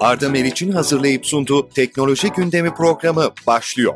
Arda Meriç'in hazırlayıp sunduğu Teknoloji Gündemi programı başlıyor.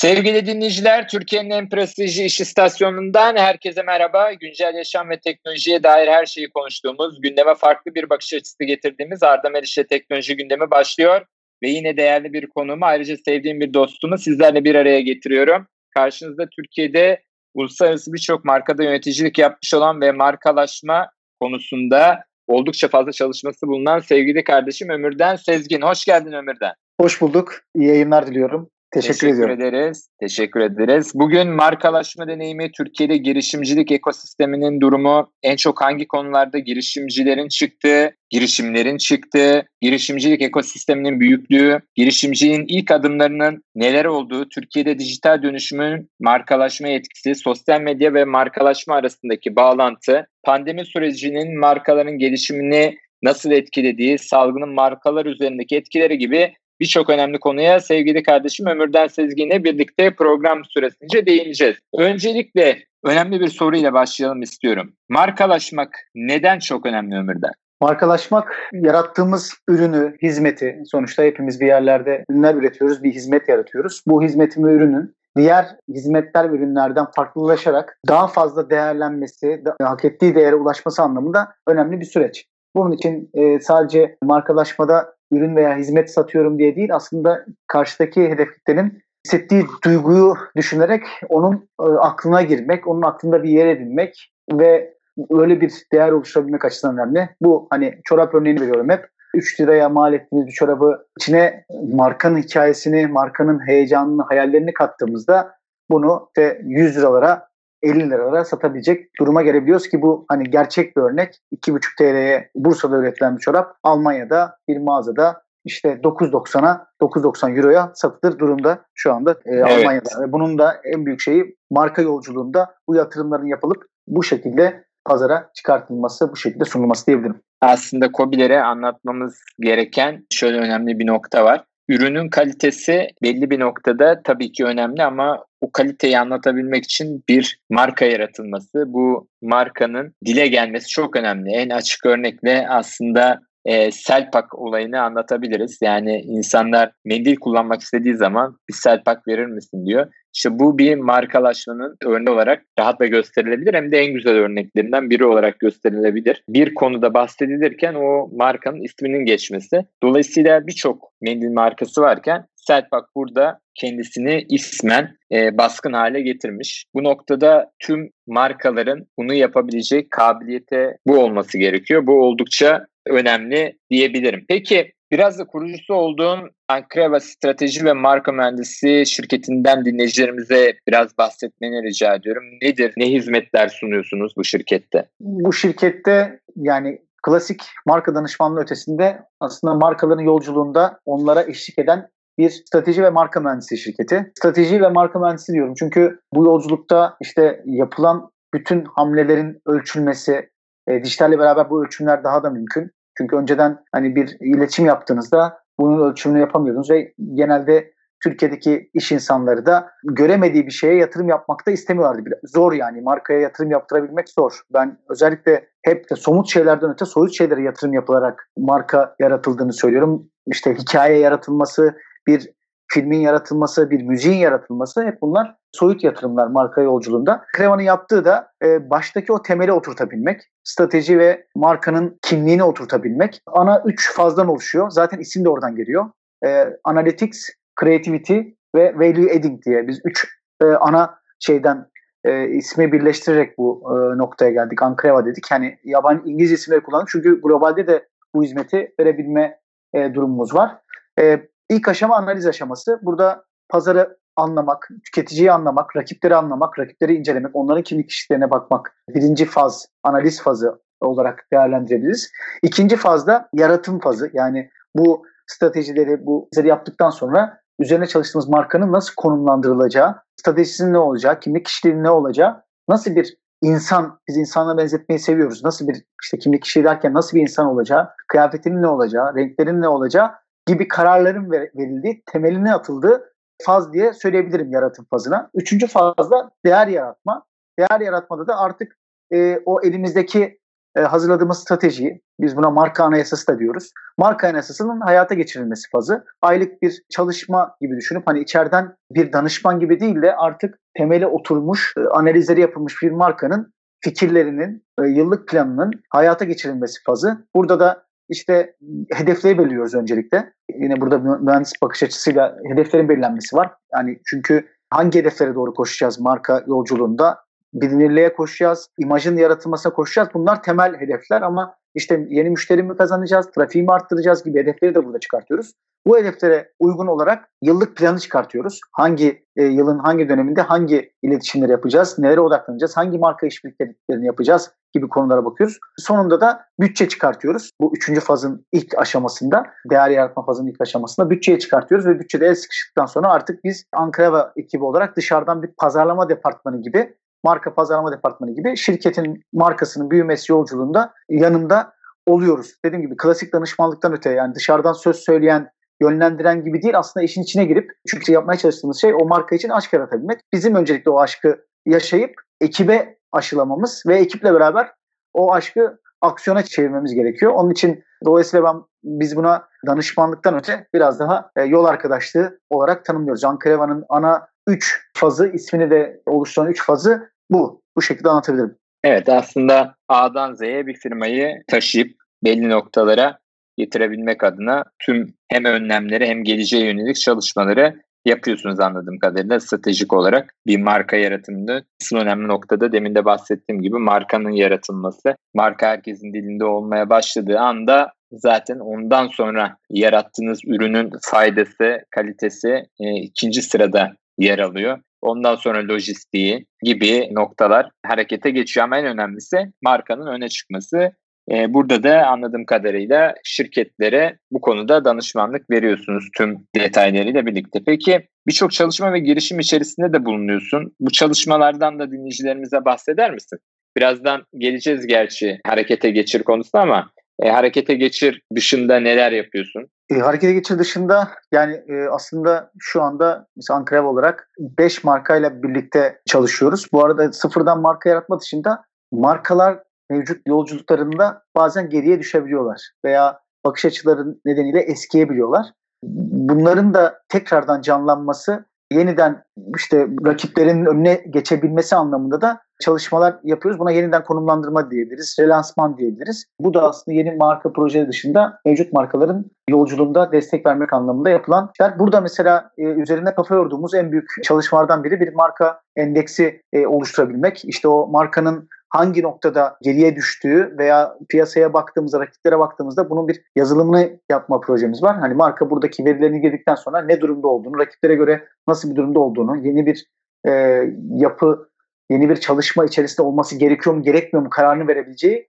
Sevgili dinleyiciler, Türkiye'nin en prestijli iş istasyonundan herkese merhaba. Güncel yaşam ve teknolojiye dair her şeyi konuştuğumuz, gündeme farklı bir bakış açısı getirdiğimiz Arda Meriç'le Teknoloji Gündemi başlıyor. Ve yine değerli bir konumu, ayrıca sevdiğim bir dostumu sizlerle bir araya getiriyorum. Karşınızda Türkiye'de uluslararası birçok markada yöneticilik yapmış olan ve markalaşma konusunda oldukça fazla çalışması bulunan sevgili kardeşim Ömürden Sezgin. Hoş geldin Ömürden. Hoş bulduk. İyi yayınlar diliyorum. Teşekkür, Teşekkür ediyorum. ederiz. Teşekkür ederiz. Bugün markalaşma deneyimi, Türkiye'de girişimcilik ekosisteminin durumu, en çok hangi konularda girişimcilerin çıktığı, girişimlerin çıktığı, girişimcilik ekosisteminin büyüklüğü, girişimcinin ilk adımlarının neler olduğu, Türkiye'de dijital dönüşümün markalaşma etkisi, sosyal medya ve markalaşma arasındaki bağlantı, pandemi sürecinin markaların gelişimini nasıl etkilediği, salgının markalar üzerindeki etkileri gibi birçok önemli konuya sevgili kardeşim Ömürden Sezgin'le birlikte program süresince değineceğiz. Öncelikle önemli bir soruyla başlayalım istiyorum. Markalaşmak neden çok önemli Ömürden? Markalaşmak yarattığımız ürünü, hizmeti sonuçta hepimiz bir yerlerde ürünler üretiyoruz, bir hizmet yaratıyoruz. Bu hizmetin ve ürünün diğer hizmetler ve ürünlerden farklılaşarak daha fazla değerlenmesi, hak ettiği değere ulaşması anlamında önemli bir süreç. Bunun için e, sadece markalaşmada ürün veya hizmet satıyorum diye değil aslında karşıdaki hedef kitlenin hissettiği duyguyu düşünerek onun e, aklına girmek, onun aklında bir yer edinmek ve öyle bir değer oluşturabilmek açısından önemli. Bu hani çorap örneğini veriyorum hep. 3 liraya mal ettiğimiz bir çorabı içine markanın hikayesini, markanın heyecanını, hayallerini kattığımızda bunu işte 100 liralara 50 liralara satabilecek duruma gelebiliyoruz ki bu hani gerçek bir örnek. 2,5 TL'ye Bursa'da üretilen bir çorap Almanya'da bir mağazada işte 9.90'a 9.90 euroya satılır durumda şu anda e, evet. Almanya'da. Ve bunun da en büyük şeyi marka yolculuğunda bu yatırımların yapılıp bu şekilde pazara çıkartılması, bu şekilde sunulması diyebilirim. Aslında COBİ'lere anlatmamız gereken şöyle önemli bir nokta var. Ürünün kalitesi belli bir noktada tabii ki önemli ama o kaliteyi anlatabilmek için bir marka yaratılması, bu markanın dile gelmesi çok önemli. En açık örnekle aslında e, Selpak olayını anlatabiliriz. Yani insanlar mendil kullanmak istediği zaman bir Selpak verir misin diyor. İşte bu bir markalaşmanın örneği olarak rahatla gösterilebilir hem de en güzel örneklerinden biri olarak gösterilebilir. Bir konuda bahsedilirken o markanın isminin geçmesi. Dolayısıyla birçok mendil markası varken Selpak burada kendisini ismen e, baskın hale getirmiş. Bu noktada tüm markaların bunu yapabilecek kabiliyete bu olması gerekiyor. Bu oldukça önemli diyebilirim. Peki biraz da kurucusu olduğun Ankreva Strateji ve Marka Mühendisi şirketinden dinleyicilerimize biraz bahsetmeni rica ediyorum. Nedir, ne hizmetler sunuyorsunuz bu şirkette? Bu şirkette yani klasik marka danışmanlığı ötesinde aslında markaların yolculuğunda onlara eşlik eden bir strateji ve marka mühendisi şirketi. Strateji ve marka mühendisi diyorum çünkü bu yolculukta işte yapılan bütün hamlelerin ölçülmesi, e, dijitalle beraber bu ölçümler daha da mümkün. Çünkü önceden hani bir iletişim yaptığınızda bunun ölçümünü yapamıyordunuz ve genelde Türkiye'deki iş insanları da göremediği bir şeye yatırım yapmakta istemiyorlardı. Zor yani markaya yatırım yaptırabilmek zor. Ben özellikle hep de somut şeylerden öte soyut şeylere yatırım yapılarak marka yaratıldığını söylüyorum. İşte hikaye yaratılması, bir filmin yaratılması, bir müziğin yaratılması hep bunlar soyut yatırımlar marka yolculuğunda. Kreva'nın yaptığı da e, baştaki o temeli oturtabilmek, strateji ve markanın kimliğini oturtabilmek. Ana üç fazdan oluşuyor. Zaten isim de oradan geliyor. E, analytics, creativity ve value adding diye biz üç e, ana şeyden e, ismi birleştirerek bu e, noktaya geldik. Ankreva dedik. Yani yabancı İngiliz isimleri kullandık çünkü globalde de bu hizmeti verebilme e, durumumuz var. E, İlk aşama analiz aşaması. Burada pazarı anlamak, tüketiciyi anlamak, rakipleri anlamak, rakipleri incelemek, onların kimlik kişilerine bakmak. Birinci faz, analiz fazı olarak değerlendirebiliriz. İkinci fazda yaratım fazı. Yani bu stratejileri, bu izleri yaptıktan sonra üzerine çalıştığımız markanın nasıl konumlandırılacağı, stratejisinin ne olacağı, kimlik kişiliğinin ne olacağı, nasıl bir insan, biz insanla benzetmeyi seviyoruz. Nasıl bir işte kimlik kişi derken nasıl bir insan olacağı, kıyafetinin ne olacağı, renklerin ne olacağı gibi kararların verildiği, temeline atıldığı faz diye söyleyebilirim yaratım fazına. Üçüncü fazda değer yaratma. Değer yaratmada da artık e, o elimizdeki e, hazırladığımız stratejiyi, biz buna marka anayasası da diyoruz. Marka anayasasının hayata geçirilmesi fazı. Aylık bir çalışma gibi düşünüp hani içeriden bir danışman gibi değil de artık temeli oturmuş, e, analizleri yapılmış bir markanın fikirlerinin, e, yıllık planının hayata geçirilmesi fazı. Burada da işte hedefleri belirliyoruz öncelikle. Yine burada mühendis bakış açısıyla hedeflerin belirlenmesi var. Yani çünkü hangi hedeflere doğru koşacağız marka yolculuğunda? bilinirliğe koşacağız, imajın yaratılmasına koşacağız. Bunlar temel hedefler ama işte yeni müşteri mi kazanacağız, trafiği mi arttıracağız gibi hedefleri de burada çıkartıyoruz. Bu hedeflere uygun olarak yıllık planı çıkartıyoruz. Hangi e, yılın hangi döneminde hangi iletişimleri yapacağız, nelere odaklanacağız, hangi marka işbirliklerini yapacağız gibi konulara bakıyoruz. Sonunda da bütçe çıkartıyoruz. Bu üçüncü fazın ilk aşamasında, değer yaratma fazının ilk aşamasında bütçeyi çıkartıyoruz ve bütçede el sıkıştıktan sonra artık biz Ankara ekibi olarak dışarıdan bir pazarlama departmanı gibi marka pazarlama departmanı gibi şirketin markasının büyümesi yolculuğunda yanında oluyoruz. Dediğim gibi klasik danışmanlıktan öte yani dışarıdan söz söyleyen, yönlendiren gibi değil aslında işin içine girip çünkü yapmaya çalıştığımız şey o marka için aşk yaratabilmek. Bizim öncelikle o aşkı yaşayıp ekibe aşılamamız ve ekiple beraber o aşkı aksiyona çevirmemiz gerekiyor. Onun için dolayısıyla ben biz buna danışmanlıktan öte biraz daha e, yol arkadaşlığı olarak tanımlıyoruz. Ankareva'nın ana 3 fazı ismini de oluşturan 3 fazı bu. Bu şekilde anlatabilirim. Evet aslında A'dan Z'ye bir firmayı taşıyıp belli noktalara getirebilmek adına tüm hem önlemleri hem geleceğe yönelik çalışmaları yapıyorsunuz anladığım kadarıyla stratejik olarak bir marka yaratımında şu önemli noktada demin de bahsettiğim gibi markanın yaratılması. Marka herkesin dilinde olmaya başladığı anda zaten ondan sonra yarattığınız ürünün faydası, kalitesi e, ikinci sırada yer alıyor. Ondan sonra lojistiği gibi noktalar harekete geçiyor ama en önemlisi markanın öne çıkması. Ee, burada da anladığım kadarıyla şirketlere bu konuda danışmanlık veriyorsunuz tüm detaylarıyla birlikte. Peki birçok çalışma ve girişim içerisinde de bulunuyorsun. Bu çalışmalardan da dinleyicilerimize bahseder misin? Birazdan geleceğiz gerçi harekete geçir konusunda ama e, harekete geçir dışında neler yapıyorsun? E, harekete geçir dışında yani e, aslında şu anda mesela Ankrev olarak 5 markayla birlikte çalışıyoruz. Bu arada sıfırdan marka yaratma dışında markalar mevcut yolculuklarında bazen geriye düşebiliyorlar veya bakış açıları nedeniyle eskiyebiliyorlar. Bunların da tekrardan canlanması yeniden işte rakiplerin önüne geçebilmesi anlamında da çalışmalar yapıyoruz. Buna yeniden konumlandırma diyebiliriz, relansman diyebiliriz. Bu da aslında yeni marka projeleri dışında mevcut markaların yolculuğunda destek vermek anlamında yapılan şeyler. Burada mesela e, üzerine kafa yorduğumuz en büyük çalışmalardan biri bir marka endeksi e, oluşturabilmek. İşte o markanın hangi noktada geriye düştüğü veya piyasaya baktığımızda, rakiplere baktığımızda bunun bir yazılımını yapma projemiz var. Hani marka buradaki verilerini girdikten sonra ne durumda olduğunu, rakiplere göre nasıl bir durumda olduğunu, yeni bir e, yapı, yeni bir çalışma içerisinde olması gerekiyor mu, gerekmiyor mu kararını verebileceği,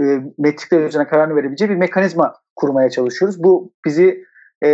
e, metrikler üzerine kararını verebileceği bir mekanizma kurmaya çalışıyoruz. Bu bizi e,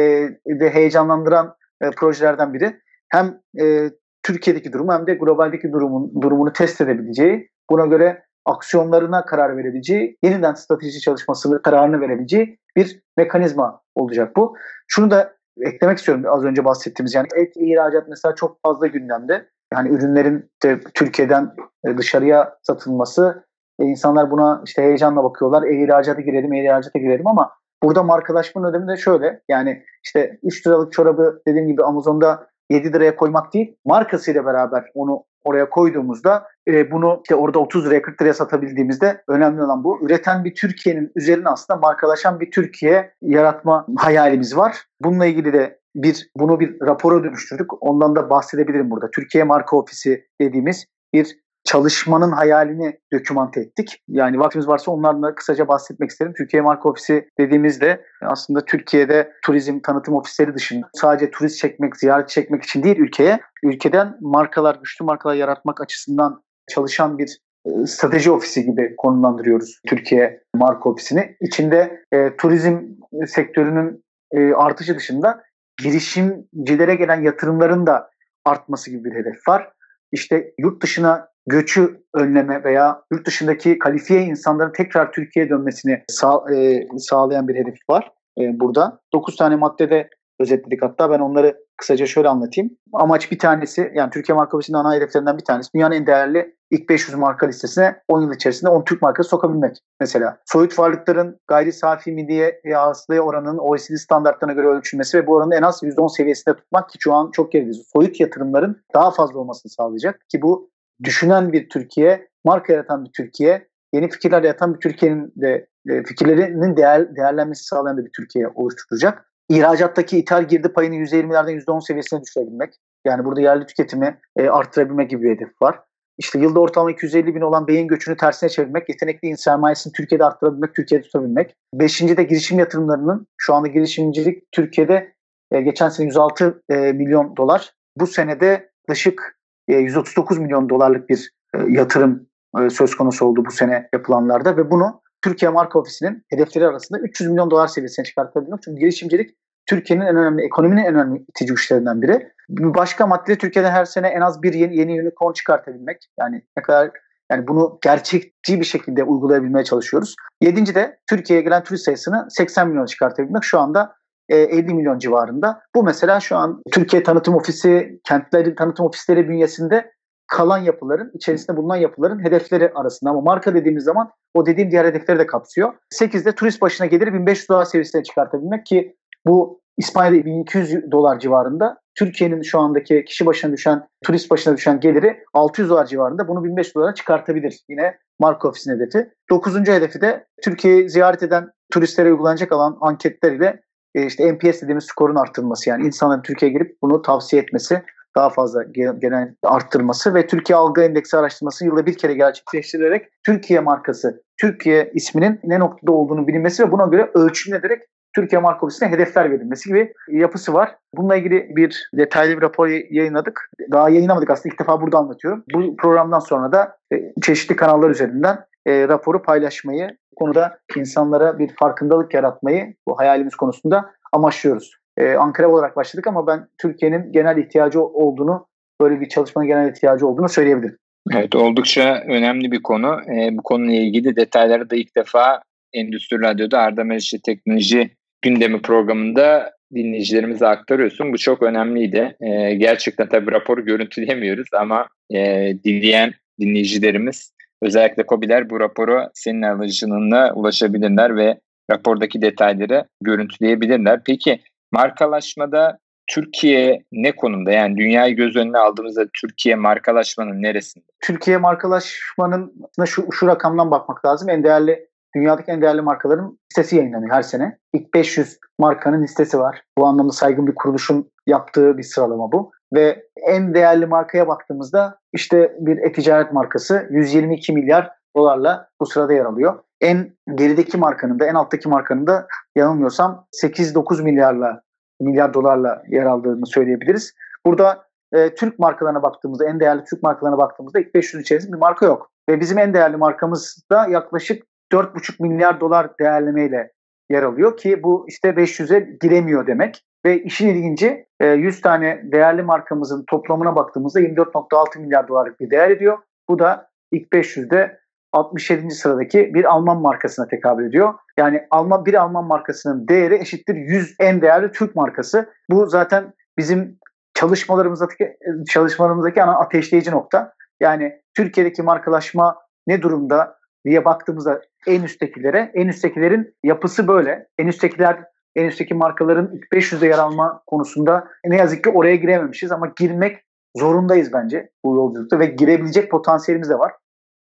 de heyecanlandıran e, projelerden biri. Hem e, Türkiye'deki durumu hem de globaldeki durumun durumunu test edebileceği buna göre aksiyonlarına karar verebileceği, yeniden strateji çalışması kararını verebileceği bir mekanizma olacak bu. Şunu da eklemek istiyorum az önce bahsettiğimiz yani et ihracat mesela çok fazla gündemde. Yani ürünlerin işte Türkiye'den e, dışarıya satılması e, insanlar buna işte heyecanla bakıyorlar. E-ihracata girelim, e-ihracata girelim ama burada markalaşmanın önemi de şöyle. Yani işte 3 liralık çorabı dediğim gibi Amazon'da 7 liraya koymak değil, markasıyla beraber onu oraya koyduğumuzda e, bunu işte orada 30 liraya 40 liraya satabildiğimizde önemli olan bu. Üreten bir Türkiye'nin üzerine aslında markalaşan bir Türkiye yaratma hayalimiz var. Bununla ilgili de bir bunu bir rapora dönüştürdük. Ondan da bahsedebilirim burada. Türkiye Marka Ofisi dediğimiz bir çalışmanın hayalini dokümante ettik. Yani vaktimiz varsa onlardan da kısaca bahsetmek isterim. Türkiye Marka Ofisi dediğimizde aslında Türkiye'de turizm tanıtım ofisleri dışında sadece turist çekmek, ziyaret çekmek için değil ülkeye, ülkeden markalar, güçlü markalar yaratmak açısından çalışan bir e, strateji ofisi gibi konumlandırıyoruz Türkiye Marka Ofisi'ni. İçinde e, turizm sektörünün e, artışı dışında girişimcilere gelen yatırımların da artması gibi bir hedef var. İşte yurt dışına göçü önleme veya yurt dışındaki kalifiye insanların tekrar Türkiye'ye dönmesini sağ, e, sağlayan bir hedef var e, burada. 9 tane maddede özetledik hatta ben onları kısaca şöyle anlatayım. Amaç bir tanesi yani Türkiye marka ana hedeflerinden bir tanesi dünyanın en değerli ilk 500 marka listesine 10 yıl içerisinde 10 Türk markası sokabilmek mesela. Soyut varlıkların gayri safi milliye hasılaya oranının OECD standartlarına göre ölçülmesi ve bu oranı en az %10 seviyesinde tutmak ki şu an çok gerideyiz. Soyut yatırımların daha fazla olmasını sağlayacak ki bu düşünen bir Türkiye, marka yaratan bir Türkiye, yeni fikirler yaratan bir Türkiye'nin de e, fikirlerinin değer, değerlenmesi sağlayan bir Türkiye oluşturacak. İhracattaki ithal girdi payını %20'lerden %10 seviyesine düşürebilmek. Yani burada yerli tüketimi e, arttırabilmek gibi bir hedef var. İşte yılda ortalama 250 bin olan beyin göçünü tersine çevirmek, yetenekli sermayesini Türkiye'de arttırabilmek, Türkiye'de tutabilmek. Beşinci de girişim yatırımlarının, şu anda girişimcilik Türkiye'de e, geçen sene 106 e, milyon dolar. Bu senede yaklaşık 139 milyon dolarlık bir e, yatırım e, söz konusu oldu bu sene yapılanlarda ve bunu Türkiye Marka Ofisi'nin hedefleri arasında 300 milyon dolar seviyesine çıkartabilmek. Çünkü girişimcilik Türkiye'nin en önemli, ekonominin en önemli itici güçlerinden biri. Bir başka madde Türkiye'de her sene en az bir yeni, yeni unicorn çıkartabilmek. Yani ne kadar yani bunu gerçekçi bir şekilde uygulayabilmeye çalışıyoruz. Yedinci de Türkiye'ye gelen turist sayısını 80 milyon çıkartabilmek. Şu anda 50 milyon civarında. Bu mesela şu an Türkiye Tanıtım Ofisi, kentlerin tanıtım ofisleri bünyesinde kalan yapıların, içerisinde bulunan yapıların hedefleri arasında. Ama marka dediğimiz zaman o dediğim diğer hedefleri de kapsıyor. 8'de turist başına geliri 1500 dolar seviyesine çıkartabilmek ki bu İspanya'da 1200 dolar civarında. Türkiye'nin şu andaki kişi başına düşen, turist başına düşen geliri 600 dolar civarında. Bunu 1500 dolara çıkartabilir. Yine marka ofisinin hedefi. Dokuzuncu hedefi de Türkiye'yi ziyaret eden turistlere uygulanacak olan anketler ile e, işte NPS dediğimiz skorun arttırılması. Yani insanların Türkiye'ye girip bunu tavsiye etmesi daha fazla genel arttırması ve Türkiye Algı Endeksi araştırması yılda bir kere gerçekleştirilerek Türkiye markası, Türkiye isminin ne noktada olduğunu bilinmesi ve buna göre ölçümlenerek Türkiye marka ofisine hedefler verilmesi gibi yapısı var. Bununla ilgili bir detaylı bir rapor yayınladık. Daha yayınlamadık aslında ilk defa burada anlatıyorum. Bu programdan sonra da e, çeşitli kanallar üzerinden e, raporu paylaşmayı, konuda insanlara bir farkındalık yaratmayı bu hayalimiz konusunda amaçlıyoruz. Ee, Ankara olarak başladık ama ben Türkiye'nin genel ihtiyacı olduğunu, böyle bir çalışmanın genel ihtiyacı olduğunu söyleyebilirim. Evet oldukça önemli bir konu. Ee, bu konuyla ilgili detayları da ilk defa Endüstri Radyo'da Arda Meriçli Teknoloji gündemi programında dinleyicilerimize aktarıyorsun. Bu çok önemliydi. Ee, gerçekten tabii raporu görüntüleyemiyoruz ama e, dinleyen dinleyicilerimiz özellikle COBİ'ler bu raporu senin aracılığına ulaşabilirler ve rapordaki detayları görüntüleyebilirler. Peki markalaşmada Türkiye ne konumda? Yani dünyayı göz önüne aldığımızda Türkiye markalaşmanın neresinde? Türkiye markalaşmanın şu, şu rakamdan bakmak lazım. En değerli dünyadaki en değerli markaların listesi yayınlanıyor her sene. İlk 500 markanın listesi var. Bu anlamda saygın bir kuruluşun yaptığı bir sıralama bu. Ve en değerli markaya baktığımızda işte bir e-ticaret markası 122 milyar dolarla bu sırada yer alıyor. En gerideki markanın da en alttaki markanın da yanılmıyorsam 8-9 milyarla milyar dolarla yer aldığını söyleyebiliriz. Burada e, Türk markalarına baktığımızda en değerli Türk markalarına baktığımızda ilk 500 içerisinde bir marka yok. Ve bizim en değerli markamız da yaklaşık 4,5 milyar dolar değerlemeyle yer alıyor ki bu işte 500'e giremiyor demek. Ve işin ilginci 100 e, tane değerli markamızın toplamına baktığımızda 24.6 milyar dolarlık bir değer ediyor. Bu da ilk 500'de 67. sıradaki bir Alman markasına tekabül ediyor. Yani Alman bir Alman markasının değeri eşittir 100 en değerli Türk markası. Bu zaten bizim çalışmalarımızdaki çalışmalarımızdaki ana ateşleyici nokta. Yani Türkiye'deki markalaşma ne durumda diye baktığımızda en üsttekilere, en üsttekilerin yapısı böyle. En üsttekiler en üstteki markaların 500'e yer alma konusunda ne yazık ki oraya girememişiz ama girmek zorundayız bence bu yolculukta ve girebilecek potansiyelimiz de var.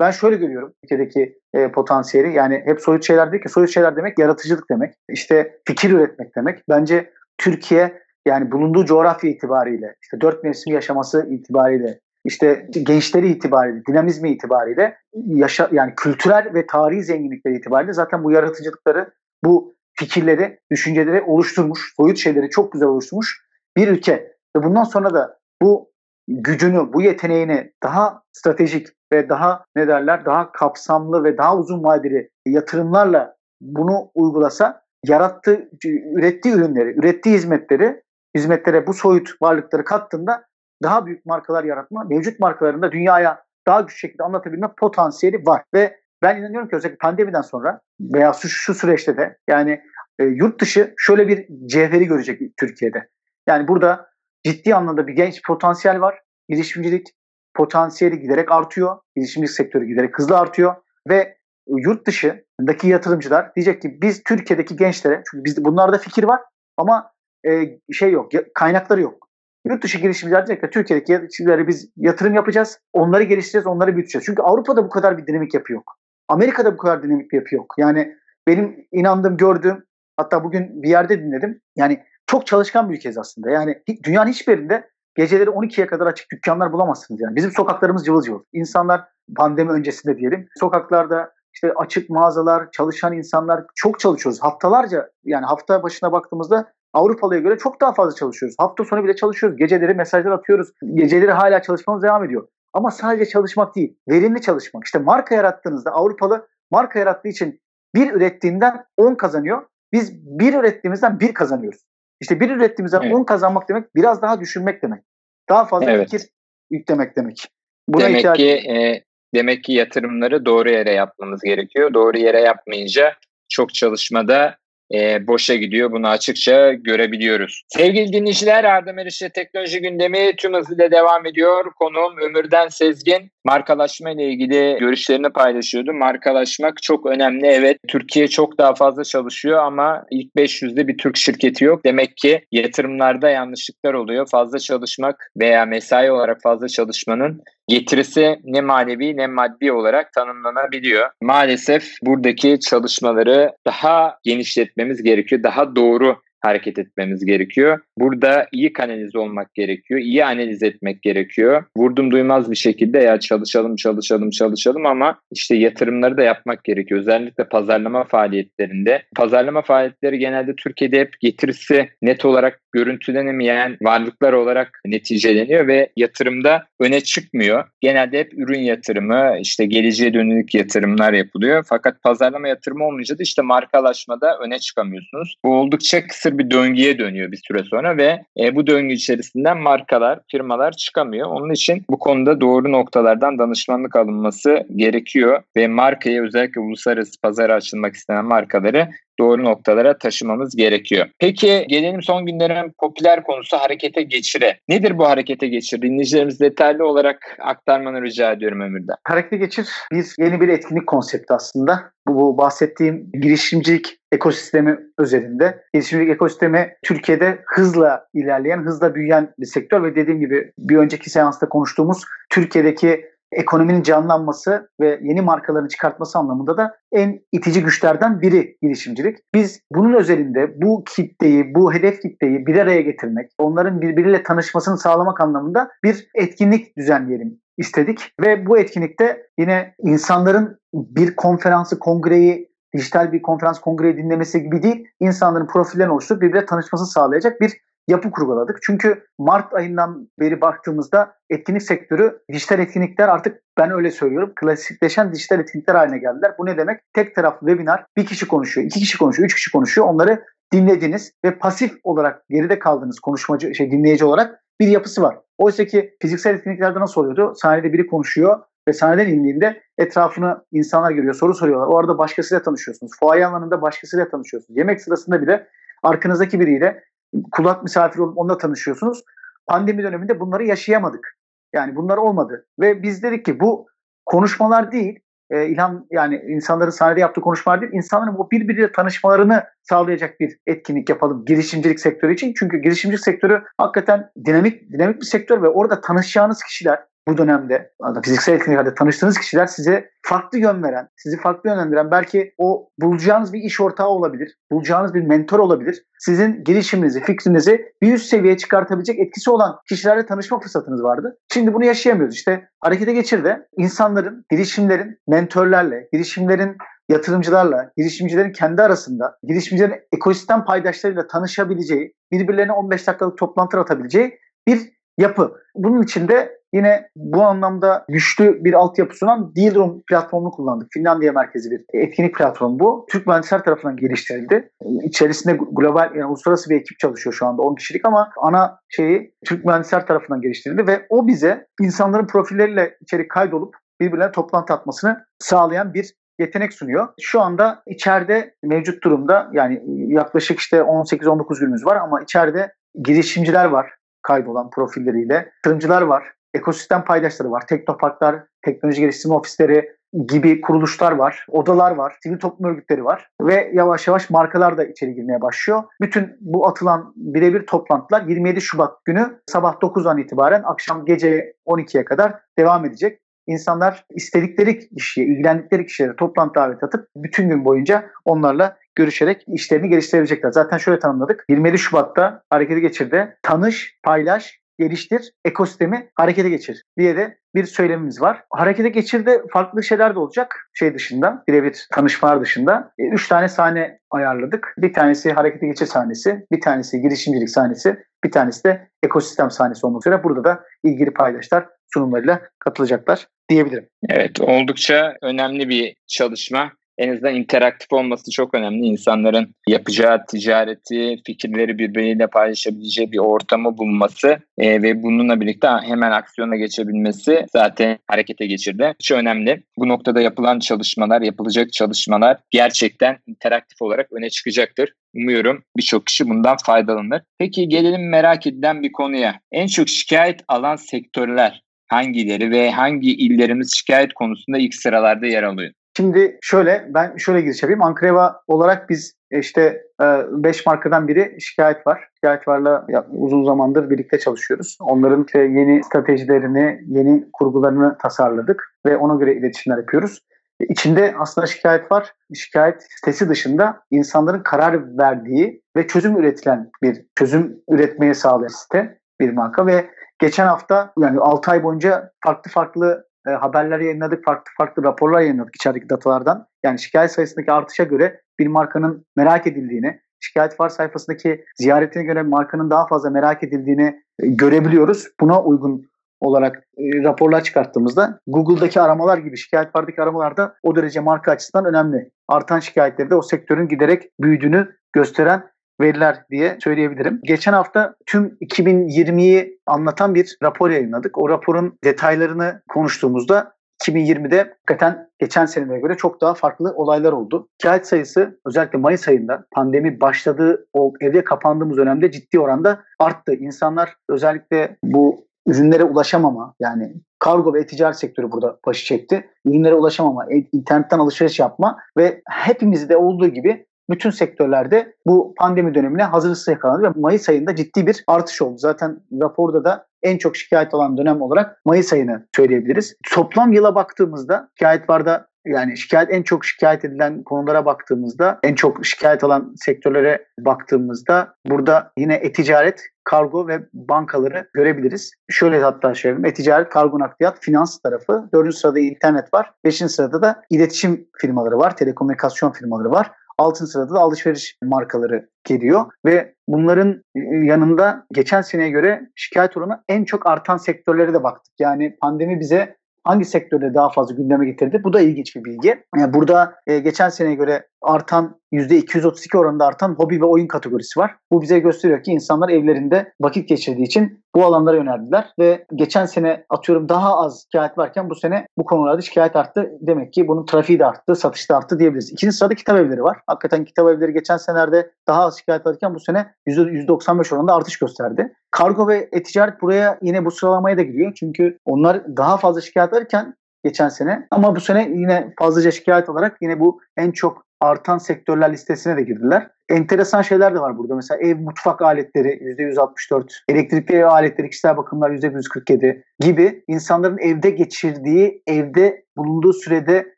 Ben şöyle görüyorum ülkedeki e, potansiyeli. Yani hep soyut şeyler değil ki soyut şeyler demek yaratıcılık demek. İşte fikir üretmek demek. Bence Türkiye yani bulunduğu coğrafya itibariyle, işte dört mevsim yaşaması itibariyle, işte gençleri itibariyle, dinamizmi itibariyle, yaşa, yani kültürel ve tarihi zenginlikleri itibariyle zaten bu yaratıcılıkları, bu fikirleri, düşünceleri oluşturmuş, soyut şeyleri çok güzel oluşturmuş bir ülke. Ve bundan sonra da bu gücünü, bu yeteneğini daha stratejik ve daha ne derler, daha kapsamlı ve daha uzun vadeli yatırımlarla bunu uygulasa yarattığı, ürettiği ürünleri, ürettiği hizmetleri, hizmetlere bu soyut varlıkları kattığında daha büyük markalar yaratma, mevcut markalarında dünyaya daha güçlü şekilde anlatabilme potansiyeli var. Ve ben inanıyorum ki özellikle pandemiden sonra veya şu, şu süreçte de yani e, yurt dışı şöyle bir cevheri görecek Türkiye'de. Yani burada ciddi anlamda bir genç potansiyel var. Girişimcilik potansiyeli giderek artıyor. Girişimcilik sektörü giderek hızlı artıyor ve yurt dışındaki yatırımcılar diyecek ki biz Türkiye'deki gençlere çünkü bizde bunlarda fikir var ama e, şey yok, kaynakları yok. Yurt dışı girişimciler diyecek ki Türkiye'deki girişimcilere biz yatırım yapacağız, onları geliştireceğiz, onları büyüteceğiz. Çünkü Avrupa'da bu kadar bir dinamik yapı yok. Amerika'da bu kadar dinamik bir yapı yok. Yani benim inandığım, gördüğüm, hatta bugün bir yerde dinledim. Yani çok çalışkan bir ülkeyiz aslında. Yani dünyanın hiçbir yerinde geceleri 12'ye kadar açık dükkanlar bulamazsınız yani. Bizim sokaklarımız cıvıl cıvıl. İnsanlar pandemi öncesinde diyelim. Sokaklarda işte açık mağazalar, çalışan insanlar çok çalışıyoruz. Haftalarca yani hafta başına baktığımızda Avrupalıya göre çok daha fazla çalışıyoruz. Hafta sonu bile çalışıyoruz. Geceleri mesajlar atıyoruz. Geceleri hala çalışmamız devam ediyor. Ama sadece çalışmak değil, verimli çalışmak. İşte marka yarattığınızda Avrupalı marka yarattığı için bir ürettiğinden 10 kazanıyor. Biz bir ürettiğimizden bir kazanıyoruz. İşte bir ürettiğimizden evet. 10 kazanmak demek biraz daha düşünmek demek. Daha fazla evet. fikir yüklemek demek. Buna demek ihtiyacı... ki e, demek ki yatırımları doğru yere yapmamız gerekiyor. Doğru yere yapmayınca çok çalışmada e, boşa gidiyor. Bunu açıkça görebiliyoruz. Sevgili dinleyiciler Arda Meriç'le teknoloji gündemi tüm hızıyla devam ediyor. Konuğum Ömürden Sezgin markalaşma ile ilgili görüşlerini paylaşıyordu. Markalaşmak çok önemli. Evet Türkiye çok daha fazla çalışıyor ama ilk 500'de bir Türk şirketi yok. Demek ki yatırımlarda yanlışlıklar oluyor. Fazla çalışmak veya mesai olarak fazla çalışmanın getirisi ne manevi ne maddi olarak tanımlanabiliyor. Maalesef buradaki çalışmaları daha genişletmemiz gerekiyor. Daha doğru hareket etmemiz gerekiyor. Burada iyi kanalize olmak gerekiyor. iyi analiz etmek gerekiyor. Vurdum duymaz bir şekilde ya çalışalım çalışalım çalışalım ama işte yatırımları da yapmak gerekiyor. Özellikle pazarlama faaliyetlerinde. Pazarlama faaliyetleri genelde Türkiye'de hep getirisi net olarak görüntülenemeyen varlıklar olarak neticeleniyor ve yatırımda öne çıkmıyor. Genelde hep ürün yatırımı, işte geleceğe dönük yatırımlar yapılıyor. Fakat pazarlama yatırımı olmayınca da işte markalaşmada öne çıkamıyorsunuz. Bu oldukça kısır bir döngüye dönüyor bir süre sonra ve e, bu döngü içerisinden markalar, firmalar çıkamıyor. Onun için bu konuda doğru noktalardan danışmanlık alınması gerekiyor ve markayı özellikle uluslararası pazara açılmak istenen markaları doğru noktalara taşımamız gerekiyor. Peki gelelim son günlerin popüler konusu harekete geçire. Nedir bu harekete geçir? Dinleyicilerimiz detaylı olarak aktarmanı rica ediyorum Ömür'den. Harekete geçir bir yeni bir etkinlik konsepti aslında. Bu, bu bahsettiğim girişimcilik ekosistemi özelinde. Girişimcilik ekosistemi Türkiye'de hızla ilerleyen, hızla büyüyen bir sektör ve dediğim gibi bir önceki seansta konuştuğumuz Türkiye'deki ekonominin canlanması ve yeni markalarını çıkartması anlamında da en itici güçlerden biri girişimcilik. Biz bunun özelinde bu kitleyi, bu hedef kitleyi bir araya getirmek, onların birbiriyle tanışmasını sağlamak anlamında bir etkinlik düzenleyelim istedik. Ve bu etkinlikte yine insanların bir konferansı, kongreyi, dijital bir konferans kongreyi dinlemesi gibi değil, insanların profillerini oluşturup birbirine tanışmasını sağlayacak bir yapı kurguladık. Çünkü Mart ayından beri baktığımızda etkinlik sektörü dijital etkinlikler artık ben öyle söylüyorum klasikleşen dijital etkinlikler haline geldiler. Bu ne demek? Tek taraflı webinar bir kişi konuşuyor, iki kişi konuşuyor, üç kişi konuşuyor. Onları dinlediniz ve pasif olarak geride kaldığınız konuşmacı şey dinleyici olarak bir yapısı var. Oysa ki fiziksel etkinliklerde nasıl oluyordu? Sahnede biri konuşuyor ve sahneden indiğinde etrafını insanlar görüyor, soru soruyorlar. O arada başkasıyla tanışıyorsunuz. Fuaye alanında başkasıyla tanışıyorsunuz. Yemek sırasında bile arkanızdaki biriyle kulak misafir olup onunla tanışıyorsunuz. Pandemi döneminde bunları yaşayamadık. Yani bunlar olmadı. Ve biz dedik ki bu konuşmalar değil, e, İlham yani insanların sahnede yaptığı konuşmalar değil, insanların bu birbiriyle tanışmalarını sağlayacak bir etkinlik yapalım girişimcilik sektörü için. Çünkü girişimcilik sektörü hakikaten dinamik dinamik bir sektör ve orada tanışacağınız kişiler bu dönemde fiziksel etkinliklerde tanıştığınız kişiler size farklı yön veren, sizi farklı yönlendiren belki o bulacağınız bir iş ortağı olabilir, bulacağınız bir mentor olabilir. Sizin girişiminizi, fikrinizi bir üst seviyeye çıkartabilecek etkisi olan kişilerle tanışma fırsatınız vardı. Şimdi bunu yaşayamıyoruz. İşte harekete geçir de insanların, girişimlerin mentorlarla, girişimlerin yatırımcılarla, girişimcilerin kendi arasında, girişimcilerin ekosistem paydaşlarıyla tanışabileceği, birbirlerine 15 dakikalık toplantı atabileceği bir yapı. Bunun için de yine bu anlamda güçlü bir altyapı sunan Dealroom platformunu kullandık. Finlandiya merkezi bir etkinlik platformu bu. Türk mühendisler tarafından geliştirildi. İçerisinde global yani uluslararası bir ekip çalışıyor şu anda 10 kişilik ama ana şeyi Türk mühendisler tarafından geliştirildi ve o bize insanların profilleriyle içeri kaydolup birbirlerine toplantı atmasını sağlayan bir yetenek sunuyor. Şu anda içeride mevcut durumda yani yaklaşık işte 18-19 günümüz var ama içeride girişimciler var kaydolan profilleriyle. Yatırımcılar var, ekosistem paydaşları var, teknoparklar, teknoloji geliştirme ofisleri gibi kuruluşlar var, odalar var, sivil toplum örgütleri var ve yavaş yavaş markalar da içeri girmeye başlıyor. Bütün bu atılan birebir toplantılar 27 Şubat günü sabah 9'dan itibaren akşam gece 12'ye kadar devam edecek. İnsanlar istedikleri kişiye, ilgilendikleri kişilere toplantı davet atıp bütün gün boyunca onlarla görüşerek işlerini geliştirebilecekler. Zaten şöyle tanımladık. 27 Şubat'ta harekete geçirdi. Tanış, paylaş, geliştir, ekosistemi harekete geçir diye de bir söylemimiz var. Harekete geçirde farklı şeyler de olacak şey dışında, birebir tanışmalar dışında. E, üç tane sahne ayarladık. Bir tanesi harekete geçir sahnesi, bir tanesi girişimcilik sahnesi, bir tanesi de ekosistem sahnesi olmak üzere. Burada da ilgili paydaşlar sunumlarıyla katılacaklar diyebilirim. Evet oldukça önemli bir çalışma en azından interaktif olması çok önemli. İnsanların yapacağı ticareti, fikirleri birbiriyle paylaşabileceği bir ortamı bulması e, ve bununla birlikte hemen aksiyona geçebilmesi zaten harekete geçirdi. Çok önemli. Bu noktada yapılan çalışmalar, yapılacak çalışmalar gerçekten interaktif olarak öne çıkacaktır. Umuyorum birçok kişi bundan faydalanır. Peki gelelim merak edilen bir konuya. En çok şikayet alan sektörler hangileri ve hangi illerimiz şikayet konusunda ilk sıralarda yer alıyor? Şimdi şöyle ben şöyle giriş yapayım. Ankreva olarak biz e, işte 5 e, markadan biri şikayet var. Şikayet varla uzun zamandır birlikte çalışıyoruz. Onların yeni stratejilerini, yeni kurgularını tasarladık ve ona göre iletişimler yapıyoruz. İçinde aslında şikayet var. Şikayet sitesi dışında insanların karar verdiği ve çözüm üretilen bir çözüm üretmeye sağlayan site bir marka ve geçen hafta yani 6 ay boyunca farklı farklı e, haberler yayınladık, farklı farklı raporlar yayınladık içerideki datalardan. Yani şikayet sayısındaki artışa göre bir markanın merak edildiğini, şikayet var sayfasındaki ziyaretine göre markanın daha fazla merak edildiğini e, görebiliyoruz. Buna uygun olarak e, raporlar çıkarttığımızda Google'daki aramalar gibi şikayet vardaki aramalarda o derece marka açısından önemli. Artan şikayetleri de o sektörün giderek büyüdüğünü gösteren veriler diye söyleyebilirim. Geçen hafta tüm 2020'yi anlatan bir rapor yayınladık. O raporun detaylarını konuştuğumuzda 2020'de hakikaten geçen senelere göre çok daha farklı olaylar oldu. Şikayet sayısı özellikle Mayıs ayında pandemi başladığı evde kapandığımız dönemde ciddi oranda arttı. İnsanlar özellikle bu ürünlere ulaşamama yani kargo ve ticaret sektörü burada başı çekti. Ürünlere ulaşamama, internetten alışveriş yapma ve hepimizde olduğu gibi bütün sektörlerde bu pandemi dönemine hazırlıksız yakalandı ve Mayıs ayında ciddi bir artış oldu. Zaten raporda da en çok şikayet olan dönem olarak Mayıs ayını söyleyebiliriz. Toplam yıla baktığımızda şikayet varda yani şikayet en çok şikayet edilen konulara baktığımızda, en çok şikayet alan sektörlere baktığımızda burada yine e-ticaret, kargo ve bankaları görebiliriz. Şöyle hatta söyleyelim. E-ticaret, kargo nakliyat, finans tarafı. Dördüncü sırada internet var. Beşinci sırada da iletişim firmaları var, telekomünikasyon firmaları var. Altın sırada da alışveriş markaları geliyor ve bunların e, yanında geçen seneye göre şikayet oranı en çok artan sektörlere de baktık. Yani pandemi bize hangi sektörde daha fazla gündeme getirdi? Bu da ilginç bir bilgi. Yani burada e, geçen seneye göre artan %232 oranında artan hobi ve oyun kategorisi var. Bu bize gösteriyor ki insanlar evlerinde vakit geçirdiği için bu alanlara yöneldiler ve geçen sene atıyorum daha az şikayet varken bu sene bu konularda şikayet arttı. Demek ki bunun trafiği de arttı, satışı da arttı diyebiliriz. İkinci sırada kitap evleri var. Hakikaten kitap evleri geçen senelerde daha az şikayet varken bu sene %95 oranında artış gösterdi. Kargo ve e-ticaret buraya yine bu sıralamaya da giriyor. Çünkü onlar daha fazla şikayet varken geçen sene ama bu sene yine fazlaca şikayet olarak yine bu en çok artan sektörler listesine de girdiler. Enteresan şeyler de var burada. Mesela ev mutfak aletleri %164, elektrikli ev aletleri kişisel bakımlar %147 gibi insanların evde geçirdiği, evde bulunduğu sürede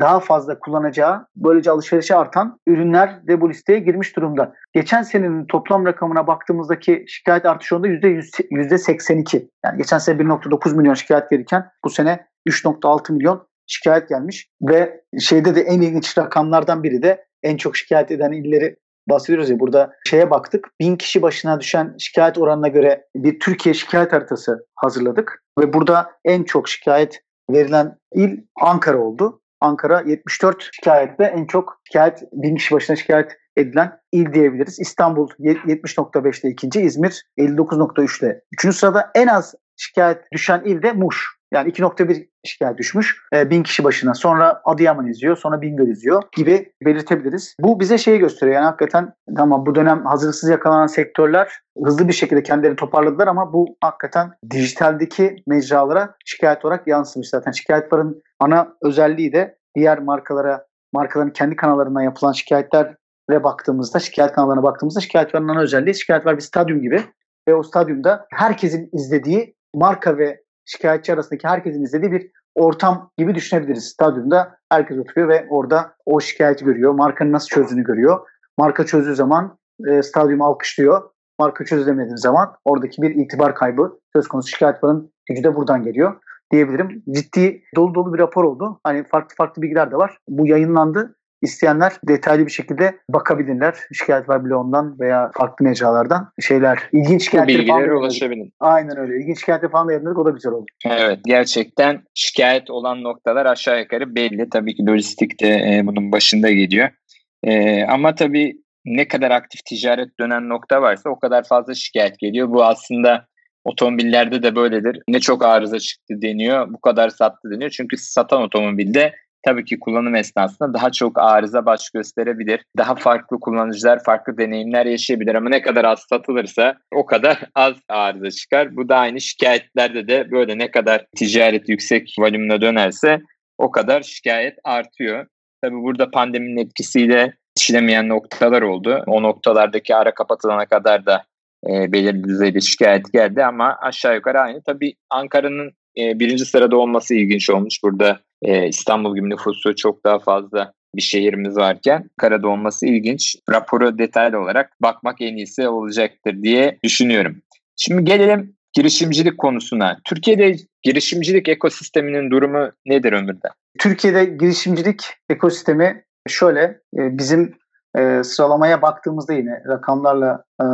daha fazla kullanacağı, böylece alışverişe artan ürünler de bu listeye girmiş durumda. Geçen senenin toplam rakamına baktığımızdaki şikayet artışı onda %82. Yani geçen sene 1.9 milyon şikayet gelirken bu sene 3.6 milyon şikayet gelmiş ve şeyde de en ilginç rakamlardan biri de en çok şikayet eden illeri bahsediyoruz ya burada şeye baktık. Bin kişi başına düşen şikayet oranına göre bir Türkiye şikayet haritası hazırladık. Ve burada en çok şikayet verilen il Ankara oldu. Ankara 74 şikayette en çok şikayet, bin kişi başına şikayet edilen il diyebiliriz. İstanbul 70.5'te ikinci, İzmir 59.3'te. Üçüncü sırada en az şikayet düşen il de Muş. Yani 2.1 şikayet düşmüş e, bin kişi başına. Sonra Adıyaman izliyor, sonra Bingöl izliyor gibi belirtebiliriz. Bu bize şeyi gösteriyor. Yani hakikaten tamam bu dönem hazırlıksız yakalanan sektörler hızlı bir şekilde kendilerini toparladılar ama bu hakikaten dijitaldeki mecralara şikayet olarak yansımış. Zaten şikayet varın ana özelliği de diğer markalara, markaların kendi kanallarından yapılan şikayetler ve baktığımızda, şikayet kanallarına baktığımızda şikayet ana özelliği şikayet var bir stadyum gibi. Ve o stadyumda herkesin izlediği marka ve şikayetçi arasındaki herkesin izlediği bir ortam gibi düşünebiliriz. Stadyumda herkes oturuyor ve orada o şikayeti görüyor. Markanın nasıl çözdüğünü görüyor. Marka çözdüğü zaman e, stadyum alkışlıyor. Marka çözülemediği zaman oradaki bir itibar kaybı söz konusu şikayet varın gücü de buradan geliyor diyebilirim. Ciddi dolu dolu bir rapor oldu. Hani farklı farklı bilgiler de var. Bu yayınlandı isteyenler detaylı bir şekilde bakabilirler. Şikayet var bloğundan veya farklı mecralardan şeyler. ilginç şikayetler bilgilere ulaşabilir. Aynen öyle. İlginç şikayetler falan da yayınladık. O da güzel oldu. Evet. Gerçekten şikayet olan noktalar aşağı yukarı belli. Tabii ki lojistik de e, bunun başında geliyor. E, ama tabii ne kadar aktif ticaret dönen nokta varsa o kadar fazla şikayet geliyor. Bu aslında otomobillerde de böyledir. Ne çok arıza çıktı deniyor, bu kadar sattı deniyor. Çünkü satan otomobilde tabii ki kullanım esnasında daha çok arıza baş gösterebilir. Daha farklı kullanıcılar farklı deneyimler yaşayabilir ama ne kadar az satılırsa o kadar az arıza çıkar. Bu da aynı şikayetlerde de böyle ne kadar ticaret yüksek volümüne dönerse o kadar şikayet artıyor. Tabii burada pandeminin etkisiyle yetişilemeyen noktalar oldu. O noktalardaki ara kapatılana kadar da e, belirli düzeyde şikayet geldi ama aşağı yukarı aynı. Tabii Ankara'nın e, birinci sırada olması ilginç olmuş. Burada e, İstanbul gibi nüfusu çok daha fazla bir şehrimiz varken Ankara'da olması ilginç. Raporu detaylı olarak bakmak en iyisi olacaktır diye düşünüyorum. Şimdi gelelim girişimcilik konusuna. Türkiye'de girişimcilik ekosisteminin durumu nedir Ömür'de? Türkiye'de girişimcilik ekosistemi şöyle e, bizim e, sıralamaya baktığımızda yine rakamlarla e,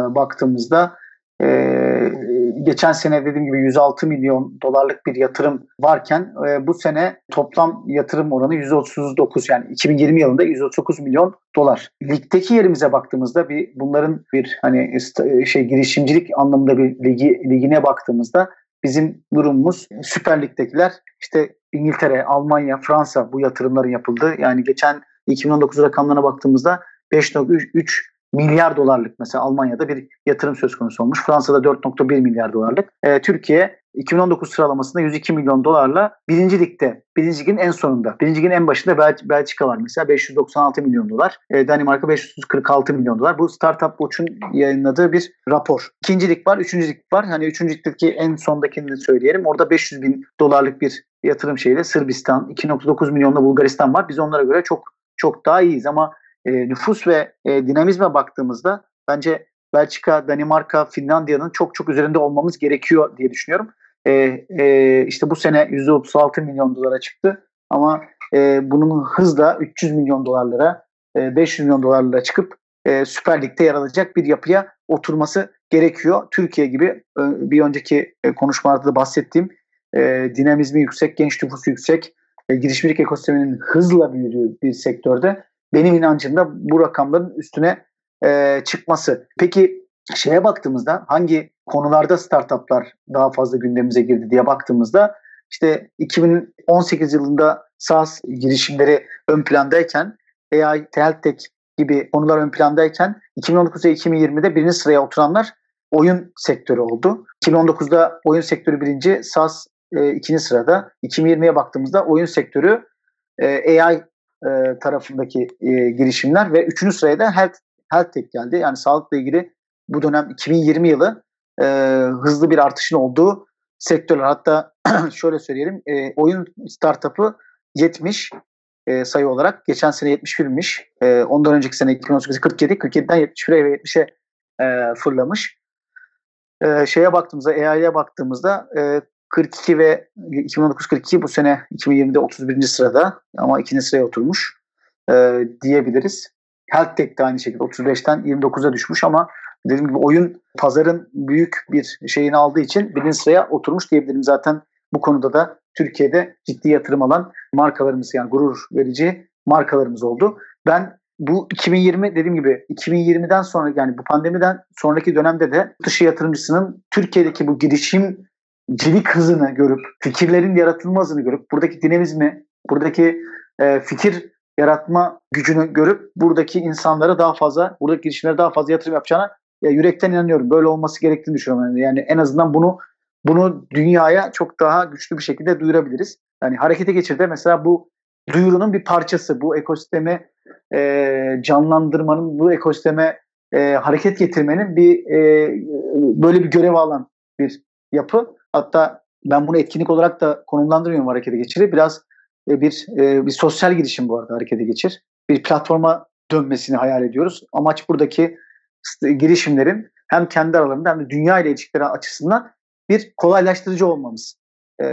baktığımızda geçen sene dediğim gibi 106 milyon dolarlık bir yatırım varken e, bu sene toplam yatırım oranı 139 yani 2020 yılında 139 milyon dolar. Ligdeki yerimize baktığımızda bir bunların bir hani şey girişimcilik anlamında bir ligi, ligine baktığımızda bizim durumumuz Süper Lig'dekiler işte İngiltere, Almanya, Fransa bu yatırımların yapıldı. Yani geçen 2019 rakamlarına baktığımızda 5.3 milyar dolarlık mesela Almanya'da bir yatırım söz konusu olmuş. Fransa'da 4.1 milyar dolarlık. E, Türkiye 2019 sıralamasında 102 milyon dolarla birinci ligde, birinci ligin en sonunda. Birinci ligin en başında Bel Belçika var mesela 596 milyon dolar. E, Danimarka 546 milyon dolar. Bu Startup Watch'un yayınladığı bir rapor. İkinci lig var, üçüncü lig var. Hani üçüncü ligdeki en sondakini söyleyelim. Orada 500 bin dolarlık bir yatırım şeyle Sırbistan, 2.9 milyonla Bulgaristan var. Biz onlara göre çok çok daha iyiyiz ama e, nüfus ve e, dinamizme baktığımızda bence Belçika, Danimarka, Finlandiya'nın çok çok üzerinde olmamız gerekiyor diye düşünüyorum. E, e, işte bu sene %36 milyon dolara çıktı ama e, bunun hızla 300 milyon dolarlara, e, 500 milyon dolarlara çıkıp e, Süper Lig'de yer alacak bir yapıya oturması gerekiyor. Türkiye gibi bir önceki e, konuşmalarda da bahsettiğim e, dinamizmi yüksek, genç nüfusu yüksek, e, girişimcilik ekosisteminin hızla büyüdüğü bir sektörde benim inancım da bu rakamların üstüne e, çıkması. Peki şeye baktığımızda hangi konularda startuplar daha fazla gündemimize girdi diye baktığımızda işte 2018 yılında SaaS girişimleri ön plandayken AI, Health gibi konular ön plandayken 2019 ve 2020'de birinci sıraya oturanlar oyun sektörü oldu. 2019'da oyun sektörü birinci, SaaS e, ikinci sırada. 2020'ye baktığımızda oyun sektörü e, AI e, tarafındaki e, girişimler ve üçüncü sıraya Health, Health Tech geldi. Yani sağlıkla ilgili bu dönem 2020 yılı e, hızlı bir artışın olduğu sektörler. Hatta şöyle söyleyelim e, oyun startup'ı 70 e, sayı olarak. Geçen sene 71'miş. E, ondan önceki sene 2018 47. 47'den 71'e ve 70'e e, fırlamış. E, şeye baktığımızda, AI'ye baktığımızda e, 42 ve 2019-42 bu sene 2020'de 31. sırada ama ikinci sıraya oturmuş e, diyebiliriz. Health Tech de aynı şekilde 35'ten 29'a düşmüş ama dediğim gibi oyun pazarın büyük bir şeyini aldığı için birinci sıraya oturmuş diyebilirim. Zaten bu konuda da Türkiye'de ciddi yatırım alan markalarımız yani gurur verici markalarımız oldu. Ben bu 2020 dediğim gibi 2020'den sonra yani bu pandemiden sonraki dönemde de dışı yatırımcısının Türkiye'deki bu girişimcilik hızını görüp fikirlerin yaratılma hızını görüp buradaki dinamizmi, buradaki e, fikir yaratma gücünü görüp buradaki insanlara daha fazla, buradaki girişimlere daha fazla yatırım yapacağına ya yürekten inanıyorum. Böyle olması gerektiğini düşünüyorum. Yani en azından bunu bunu dünyaya çok daha güçlü bir şekilde duyurabiliriz. Yani harekete geçirde mesela bu duyurunun bir parçası. Bu ekosistemi e, canlandırmanın, bu ekosisteme e, hareket getirmenin bir e, böyle bir görev alan bir yapı. Hatta ben bunu etkinlik olarak da konumlandırmıyorum harekete geçiri. Biraz e, bir e, bir sosyal girişim bu arada harekete geçir. Bir platforma dönmesini hayal ediyoruz. Amaç buradaki girişimlerin hem kendi aralarında hem de dünya ile ilişkileri açısından bir kolaylaştırıcı olmamız. Ee,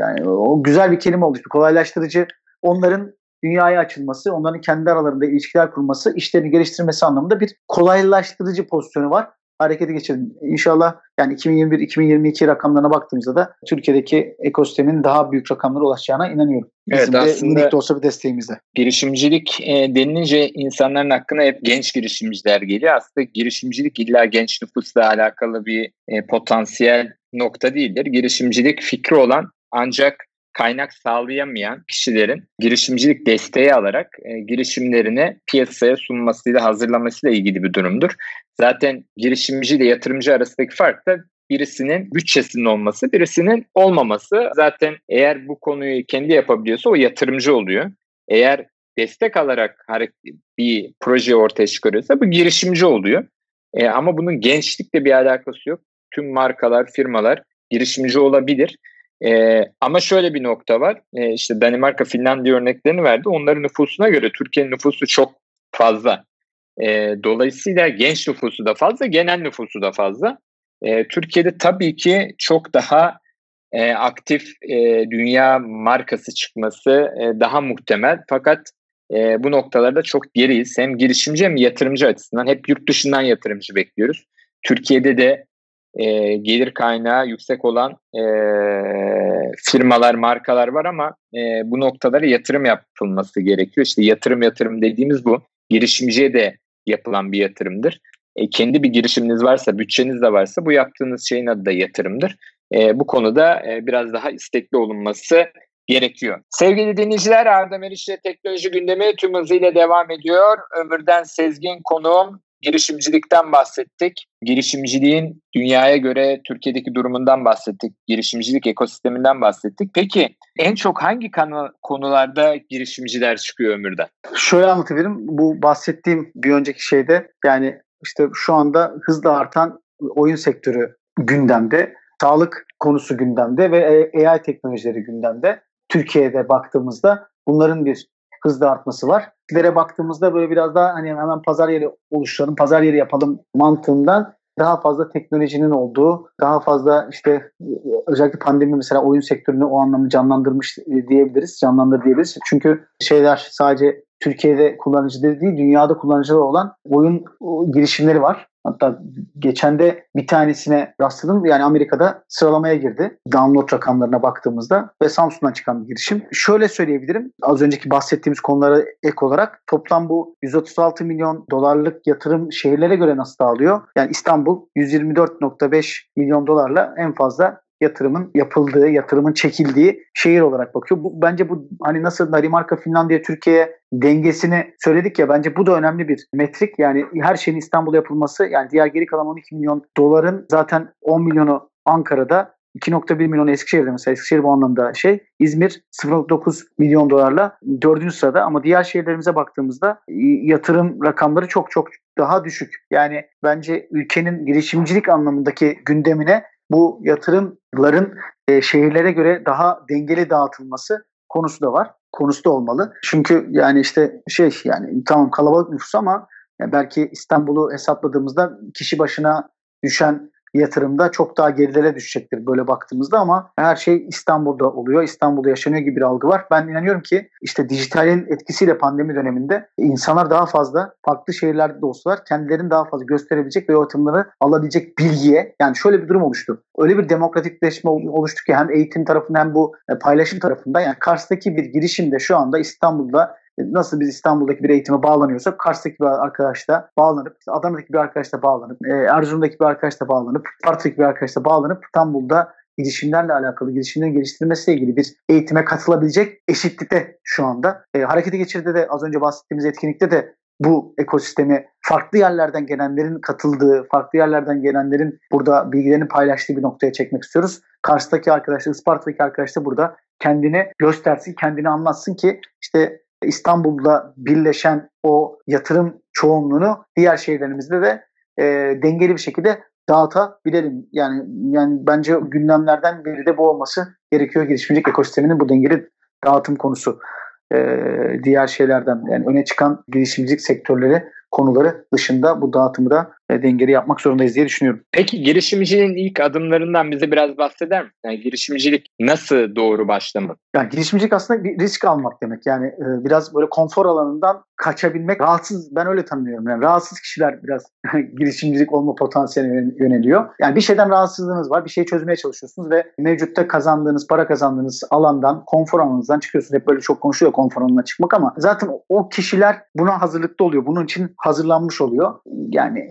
yani o güzel bir kelime olmuş. Bir kolaylaştırıcı onların dünyaya açılması, onların kendi aralarında ilişkiler kurması, işlerini geliştirmesi anlamında bir kolaylaştırıcı pozisyonu var. Harekete geçelim. İnşallah yani 2021-2022 rakamlarına baktığımızda da Türkiye'deki ekosistemin daha büyük rakamlara ulaşacağına inanıyorum. Bizim evet, de minik de olsa bir desteğimizde. Girişimcilik e, denilince insanların hakkında hep genç girişimciler geliyor. Aslında girişimcilik illa genç nüfusla alakalı bir e, potansiyel nokta değildir. Girişimcilik fikri olan ancak kaynak sağlayamayan kişilerin girişimcilik desteği alarak e, girişimlerini piyasaya sunmasıyla hazırlamasıyla ilgili bir durumdur. Zaten girişimci ile yatırımcı arasındaki fark da birisinin bütçesinin olması, birisinin olmaması. Zaten eğer bu konuyu kendi yapabiliyorsa o yatırımcı oluyor. Eğer destek alarak bir proje ortaya çıkarıyorsa bu girişimci oluyor. E, ama bunun gençlikle bir alakası yok. Tüm markalar, firmalar girişimci olabilir. E, ama şöyle bir nokta var. E, işte Danimarka, Finlandiya örneklerini verdi. Onların nüfusuna göre Türkiye'nin nüfusu çok fazla. E, dolayısıyla genç nüfusu da fazla, genel nüfusu da fazla. E, Türkiye'de tabii ki çok daha e, aktif e, dünya markası çıkması e, daha muhtemel. Fakat e, bu noktalarda çok geriyiz. Hem girişimci hem yatırımcı açısından hep yurt dışından yatırımcı bekliyoruz. Türkiye'de de e, gelir kaynağı yüksek olan e, firmalar, markalar var ama e, bu noktalara yatırım yapılması gerekiyor. İşte yatırım yatırım dediğimiz bu. Girişimciye de yapılan bir yatırımdır. E, kendi bir girişiminiz varsa, bütçeniz de varsa bu yaptığınız şeyin adı da yatırımdır. E, bu konuda e, biraz daha istekli olunması gerekiyor. Sevgili dinleyiciler Arda Meriç'le teknoloji gündemi tüm hızıyla devam ediyor. Ömürden Sezgin konuğum girişimcilikten bahsettik. Girişimciliğin dünyaya göre Türkiye'deki durumundan bahsettik. Girişimcilik ekosisteminden bahsettik. Peki en çok hangi konularda girişimciler çıkıyor ömürden? Şöyle anlatabilirim. Bu bahsettiğim bir önceki şeyde yani işte şu anda hızla artan oyun sektörü gündemde. Sağlık konusu gündemde ve AI teknolojileri gündemde. Türkiye'de baktığımızda bunların bir hızla artması var. Eskilere baktığımızda böyle biraz daha hani hemen pazar yeri oluşturalım, pazar yeri yapalım mantığından daha fazla teknolojinin olduğu, daha fazla işte özellikle pandemi mesela oyun sektörünü o anlamda canlandırmış diyebiliriz, canlandır diyebiliriz. Çünkü şeyler sadece Türkiye'de kullanıcıları değil, dünyada kullanıcıları olan oyun girişimleri var. Hatta geçen de bir tanesine rastladım. Yani Amerika'da sıralamaya girdi. Download rakamlarına baktığımızda ve Samsung'dan çıkan bir girişim. Şöyle söyleyebilirim. Az önceki bahsettiğimiz konulara ek olarak toplam bu 136 milyon dolarlık yatırım şehirlere göre nasıl dağılıyor? Yani İstanbul 124.5 milyon dolarla en fazla yatırımın yapıldığı, yatırımın çekildiği şehir olarak bakıyor. Bu, bence bu hani nasıl Danimarka, Finlandiya, Türkiye dengesini söyledik ya bence bu da önemli bir metrik. Yani her şeyin İstanbul'da yapılması yani diğer geri kalan 12 milyon doların zaten 10 milyonu Ankara'da 2.1 milyon Eskişehir'de mesela Eskişehir bu anlamda şey. İzmir 0.9 milyon dolarla dördüncü sırada ama diğer şehirlerimize baktığımızda yatırım rakamları çok çok daha düşük. Yani bence ülkenin girişimcilik anlamındaki gündemine bu yatırımların e, şehirlere göre daha dengeli dağıtılması konusu da var. Konusu da olmalı. Çünkü yani işte şey yani tamam kalabalık nüfus ama yani belki İstanbul'u hesapladığımızda kişi başına düşen yatırımda çok daha gerilere düşecektir böyle baktığımızda ama her şey İstanbul'da oluyor. İstanbul'da yaşanıyor gibi bir algı var. Ben inanıyorum ki işte dijitalin etkisiyle pandemi döneminde insanlar daha fazla farklı şehirlerde de olsalar kendilerini daha fazla gösterebilecek ve yatırımları alabilecek bilgiye yani şöyle bir durum oluştu. Öyle bir demokratikleşme oluştu ki hem eğitim tarafında hem bu e, paylaşım tarafında yani Kars'taki bir girişimde şu anda İstanbul'da nasıl biz İstanbul'daki bir eğitime bağlanıyorsak Kars'taki bir arkadaş da bağlanıp, Adana'daki bir arkadaş da bağlanıp, e, Erzurum'daki bir arkadaş da bağlanıp, Sparta'daki bir arkadaş da bağlanıp İstanbul'da girişimlerle alakalı, girişimlerin geliştirilmesiyle ilgili bir eğitime katılabilecek eşitlikte şu anda. E, harekete geçirde de az önce bahsettiğimiz etkinlikte de bu ekosistemi farklı yerlerden gelenlerin katıldığı, farklı yerlerden gelenlerin burada bilgilerini paylaştığı bir noktaya çekmek istiyoruz. Kars'taki arkadaşlar, Isparta'daki arkadaş da burada kendini göstersin, kendini anlatsın ki işte İstanbul'da birleşen o yatırım çoğunluğunu diğer şehirlerimizde de e, dengeli bir şekilde dağıtabilelim. Yani yani bence gündemlerden biri de bu olması gerekiyor girişimcilik ekosisteminin bu dengeli dağıtım konusu. E, diğer şeylerden yani öne çıkan girişimcilik sektörleri konuları dışında bu dağıtımı da dengeli yapmak zorundayız diye düşünüyorum. Peki girişimciliğin ilk adımlarından bize biraz bahseder misin? Yani girişimcilik nasıl doğru başlamalı? Yani girişimcilik aslında bir risk almak demek. Yani e, biraz böyle konfor alanından kaçabilmek, rahatsız ben öyle tanımlıyorum. Yani rahatsız kişiler biraz girişimcilik olma potansiyeline yöneliyor. Yani bir şeyden rahatsızlığınız var, bir şeyi çözmeye çalışıyorsunuz ve mevcutta kazandığınız, para kazandığınız alandan, konfor alanınızdan çıkıyorsunuz. Hep böyle çok konuşuyor konfor alanına çıkmak ama zaten o kişiler buna hazırlıklı oluyor. Bunun için hazırlanmış oluyor. Yani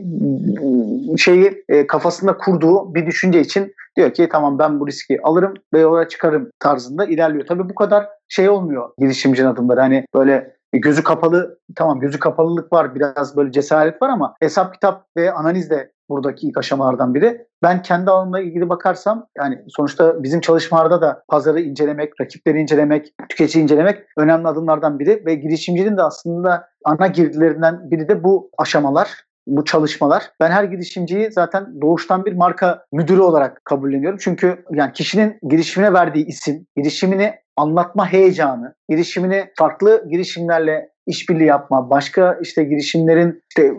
şeyi e, kafasında kurduğu bir düşünce için diyor ki tamam ben bu riski alırım ve yola çıkarım tarzında ilerliyor. Tabii bu kadar şey olmuyor girişimcinin adımları. Hani böyle gözü kapalı tamam gözü kapalılık var biraz böyle cesaret var ama hesap kitap ve analiz de buradaki ilk aşamalardan biri. Ben kendi alanımla ilgili bakarsam yani sonuçta bizim çalışmalarda da pazarı incelemek, rakipleri incelemek, tüketici incelemek önemli adımlardan biri ve girişimcinin de aslında ana girdilerinden biri de bu aşamalar bu çalışmalar. Ben her girişimciyi zaten doğuştan bir marka müdürü olarak kabulleniyorum. Çünkü yani kişinin girişimine verdiği isim, girişimini anlatma heyecanı, girişimini farklı girişimlerle işbirliği yapma, başka işte girişimlerin işte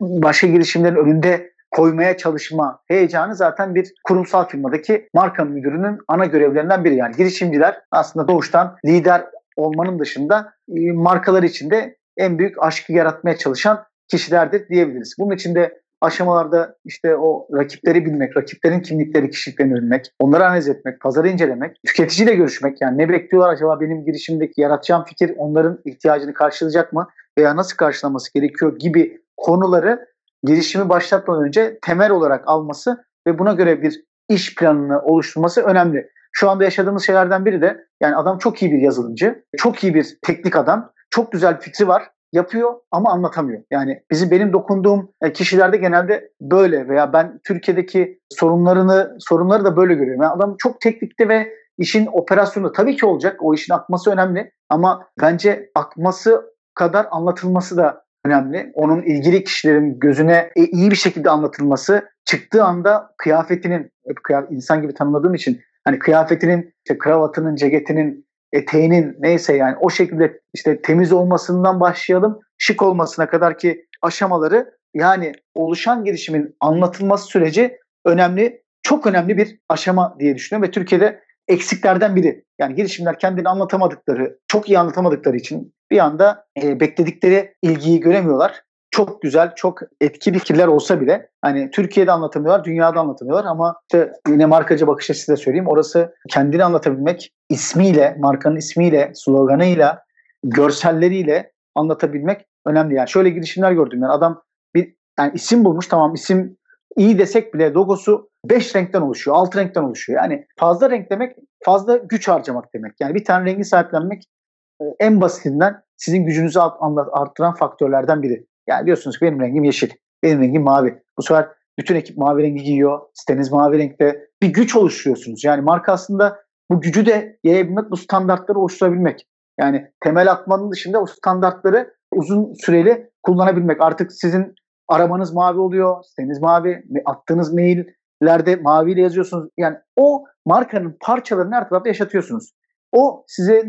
başka girişimlerin önünde koymaya çalışma heyecanı zaten bir kurumsal firmadaki marka müdürünün ana görevlerinden biri. Yani girişimciler aslında doğuştan lider olmanın dışında e, markalar içinde en büyük aşkı yaratmaya çalışan kişilerdir diyebiliriz. Bunun içinde aşamalarda işte o rakipleri bilmek, rakiplerin kimlikleri, kişiliklerini bilmek, onları analiz etmek, pazarı incelemek, tüketiciyle görüşmek yani ne bekliyorlar acaba benim girişimdeki yaratacağım fikir onların ihtiyacını karşılayacak mı veya nasıl karşılaması gerekiyor gibi konuları girişimi başlatmadan önce temel olarak alması ve buna göre bir iş planını oluşturması önemli. Şu anda yaşadığımız şeylerden biri de yani adam çok iyi bir yazılımcı, çok iyi bir teknik adam, çok güzel fikri var yapıyor ama anlatamıyor. Yani bizim benim dokunduğum e, kişilerde genelde böyle veya ben Türkiye'deki sorunlarını sorunları da böyle görüyorum. Yani adam çok teknikte ve işin operasyonu tabii ki olacak. O işin akması önemli ama bence akması kadar anlatılması da önemli. Onun ilgili kişilerin gözüne e, iyi bir şekilde anlatılması, çıktığı anda kıyafetinin insan gibi tanımladığım için hani kıyafetinin, işte kravatının, ceketinin eteğinin neyse yani o şekilde işte temiz olmasından başlayalım şık olmasına kadar ki aşamaları yani oluşan girişimin anlatılması süreci önemli çok önemli bir aşama diye düşünüyorum ve Türkiye'de eksiklerden biri. Yani girişimler kendini anlatamadıkları, çok iyi anlatamadıkları için bir anda e, bekledikleri ilgiyi göremiyorlar çok güzel, çok etkili fikirler olsa bile hani Türkiye'de anlatamıyorlar, dünyada anlatamıyorlar ama işte yine markacı bakış açısı da söyleyeyim. Orası kendini anlatabilmek, ismiyle, markanın ismiyle, sloganıyla, görselleriyle anlatabilmek önemli. Yani şöyle girişimler gördüm. Yani adam bir yani isim bulmuş tamam isim iyi desek bile logosu 5 renkten oluşuyor, 6 renkten oluşuyor. Yani fazla renk demek fazla güç harcamak demek. Yani bir tane rengi sahiplenmek e, en basitinden sizin gücünüzü arttıran faktörlerden biri. Yani diyorsunuz ki benim rengim yeşil, benim rengim mavi. Bu sefer bütün ekip mavi rengi giyiyor, siteniz mavi renkte. Bir güç oluşturuyorsunuz. Yani marka aslında bu gücü de yayabilmek, bu standartları oluşturabilmek. Yani temel atmanın dışında o standartları uzun süreli kullanabilmek. Artık sizin arabanız mavi oluyor, siteniz mavi, attığınız maillerde maviyle yazıyorsunuz. Yani o markanın parçalarını her tarafta yaşatıyorsunuz. O size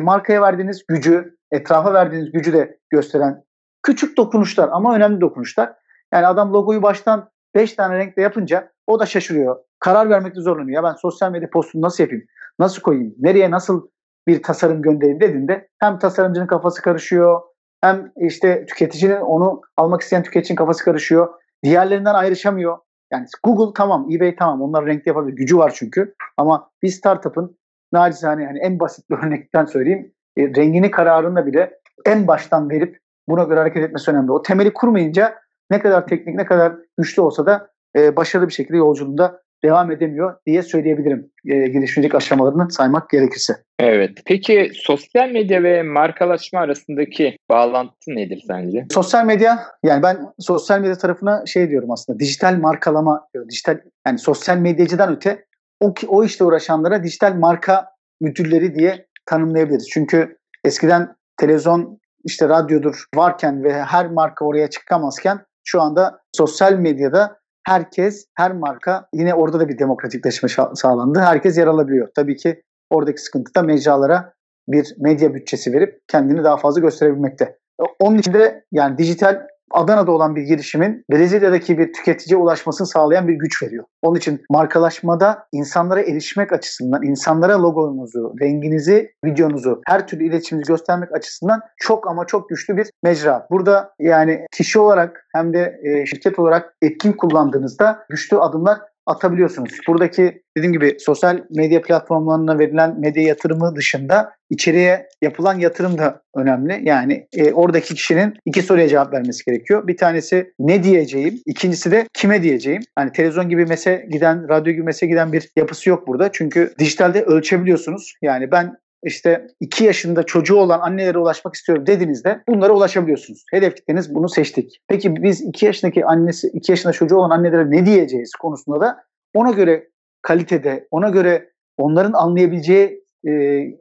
markaya verdiğiniz gücü, etrafa verdiğiniz gücü de gösteren Küçük dokunuşlar ama önemli dokunuşlar. Yani adam logoyu baştan 5 tane renkle yapınca o da şaşırıyor. Karar vermekte zorlanıyor. Ya ben sosyal medya postunu nasıl yapayım? Nasıl koyayım? Nereye nasıl bir tasarım göndereyim dediğinde hem tasarımcının kafası karışıyor hem işte tüketicinin onu almak isteyen tüketicinin kafası karışıyor. Diğerlerinden ayrışamıyor. Yani Google tamam, eBay tamam. Onlar renkli yapabilir. Gücü var çünkü. Ama bir startup'ın nacizane yani en basit bir örnekten söyleyeyim. E, rengini kararında bile en baştan verip buna göre hareket etmesi önemli. O temeli kurmayınca ne kadar teknik, ne kadar güçlü olsa da e, başarılı bir şekilde yolculuğunda devam edemiyor diye söyleyebilirim e, girişimcilik aşamalarını saymak gerekirse. Evet. Peki sosyal medya ve markalaşma arasındaki bağlantı nedir sence? Sosyal medya yani ben sosyal medya tarafına şey diyorum aslında dijital markalama dijital yani sosyal medyacıdan öte o, o işte uğraşanlara dijital marka müdürleri diye tanımlayabiliriz. Çünkü eskiden televizyon işte radyodur varken ve her marka oraya çıkamazken şu anda sosyal medyada herkes, her marka yine orada da bir demokratikleşme sağlandı. Herkes yer alabiliyor. Tabii ki oradaki sıkıntı da mecralara bir medya bütçesi verip kendini daha fazla gösterebilmekte. Onun için de yani dijital Adana'da olan bir girişimin Brezilya'daki bir tüketiciye ulaşmasını sağlayan bir güç veriyor. Onun için markalaşmada insanlara erişmek açısından, insanlara logonuzu, renginizi, videonuzu, her türlü iletişiminizi göstermek açısından çok ama çok güçlü bir mecra. Burada yani kişi olarak hem de e, şirket olarak etkin kullandığınızda güçlü adımlar atabiliyorsunuz. Buradaki dediğim gibi sosyal medya platformlarına verilen medya yatırımı dışında içeriye yapılan yatırım da önemli. Yani e, oradaki kişinin iki soruya cevap vermesi gerekiyor. Bir tanesi ne diyeceğim, ikincisi de kime diyeceğim. Hani televizyon gibi mese giden, radyo gibi mese giden bir yapısı yok burada. Çünkü dijitalde ölçebiliyorsunuz. Yani ben işte 2 yaşında çocuğu olan annelere ulaşmak istiyorum dediğinizde bunlara ulaşabiliyorsunuz. Hedef kitleniz bunu seçtik. Peki biz 2 yaşındaki annesi, 2 yaşında çocuğu olan annelere ne diyeceğiz konusunda da ona göre kalitede, ona göre onların anlayabileceği e, e,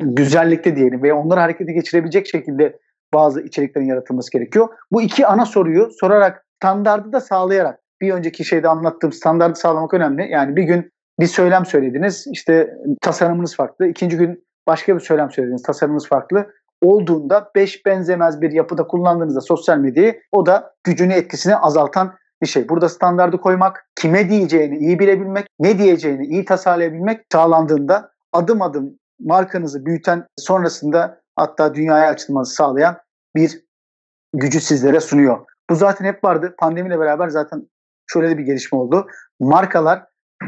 güzellikte diyelim veya onları harekete geçirebilecek şekilde bazı içeriklerin yaratılması gerekiyor. Bu iki ana soruyu sorarak standardı da sağlayarak bir önceki şeyde anlattığım standardı sağlamak önemli. Yani bir gün bir söylem söylediniz. işte tasarımınız farklı. İkinci gün başka bir söylem söylediniz. Tasarımınız farklı. Olduğunda beş benzemez bir yapıda kullandığınızda sosyal medyayı o da gücünü etkisini azaltan bir şey. Burada standardı koymak, kime diyeceğini iyi bilebilmek, ne diyeceğini iyi tasarlayabilmek sağlandığında adım adım markanızı büyüten sonrasında hatta dünyaya açılmanızı sağlayan bir gücü sizlere sunuyor. Bu zaten hep vardı. Pandemiyle beraber zaten şöyle bir gelişme oldu. Markalar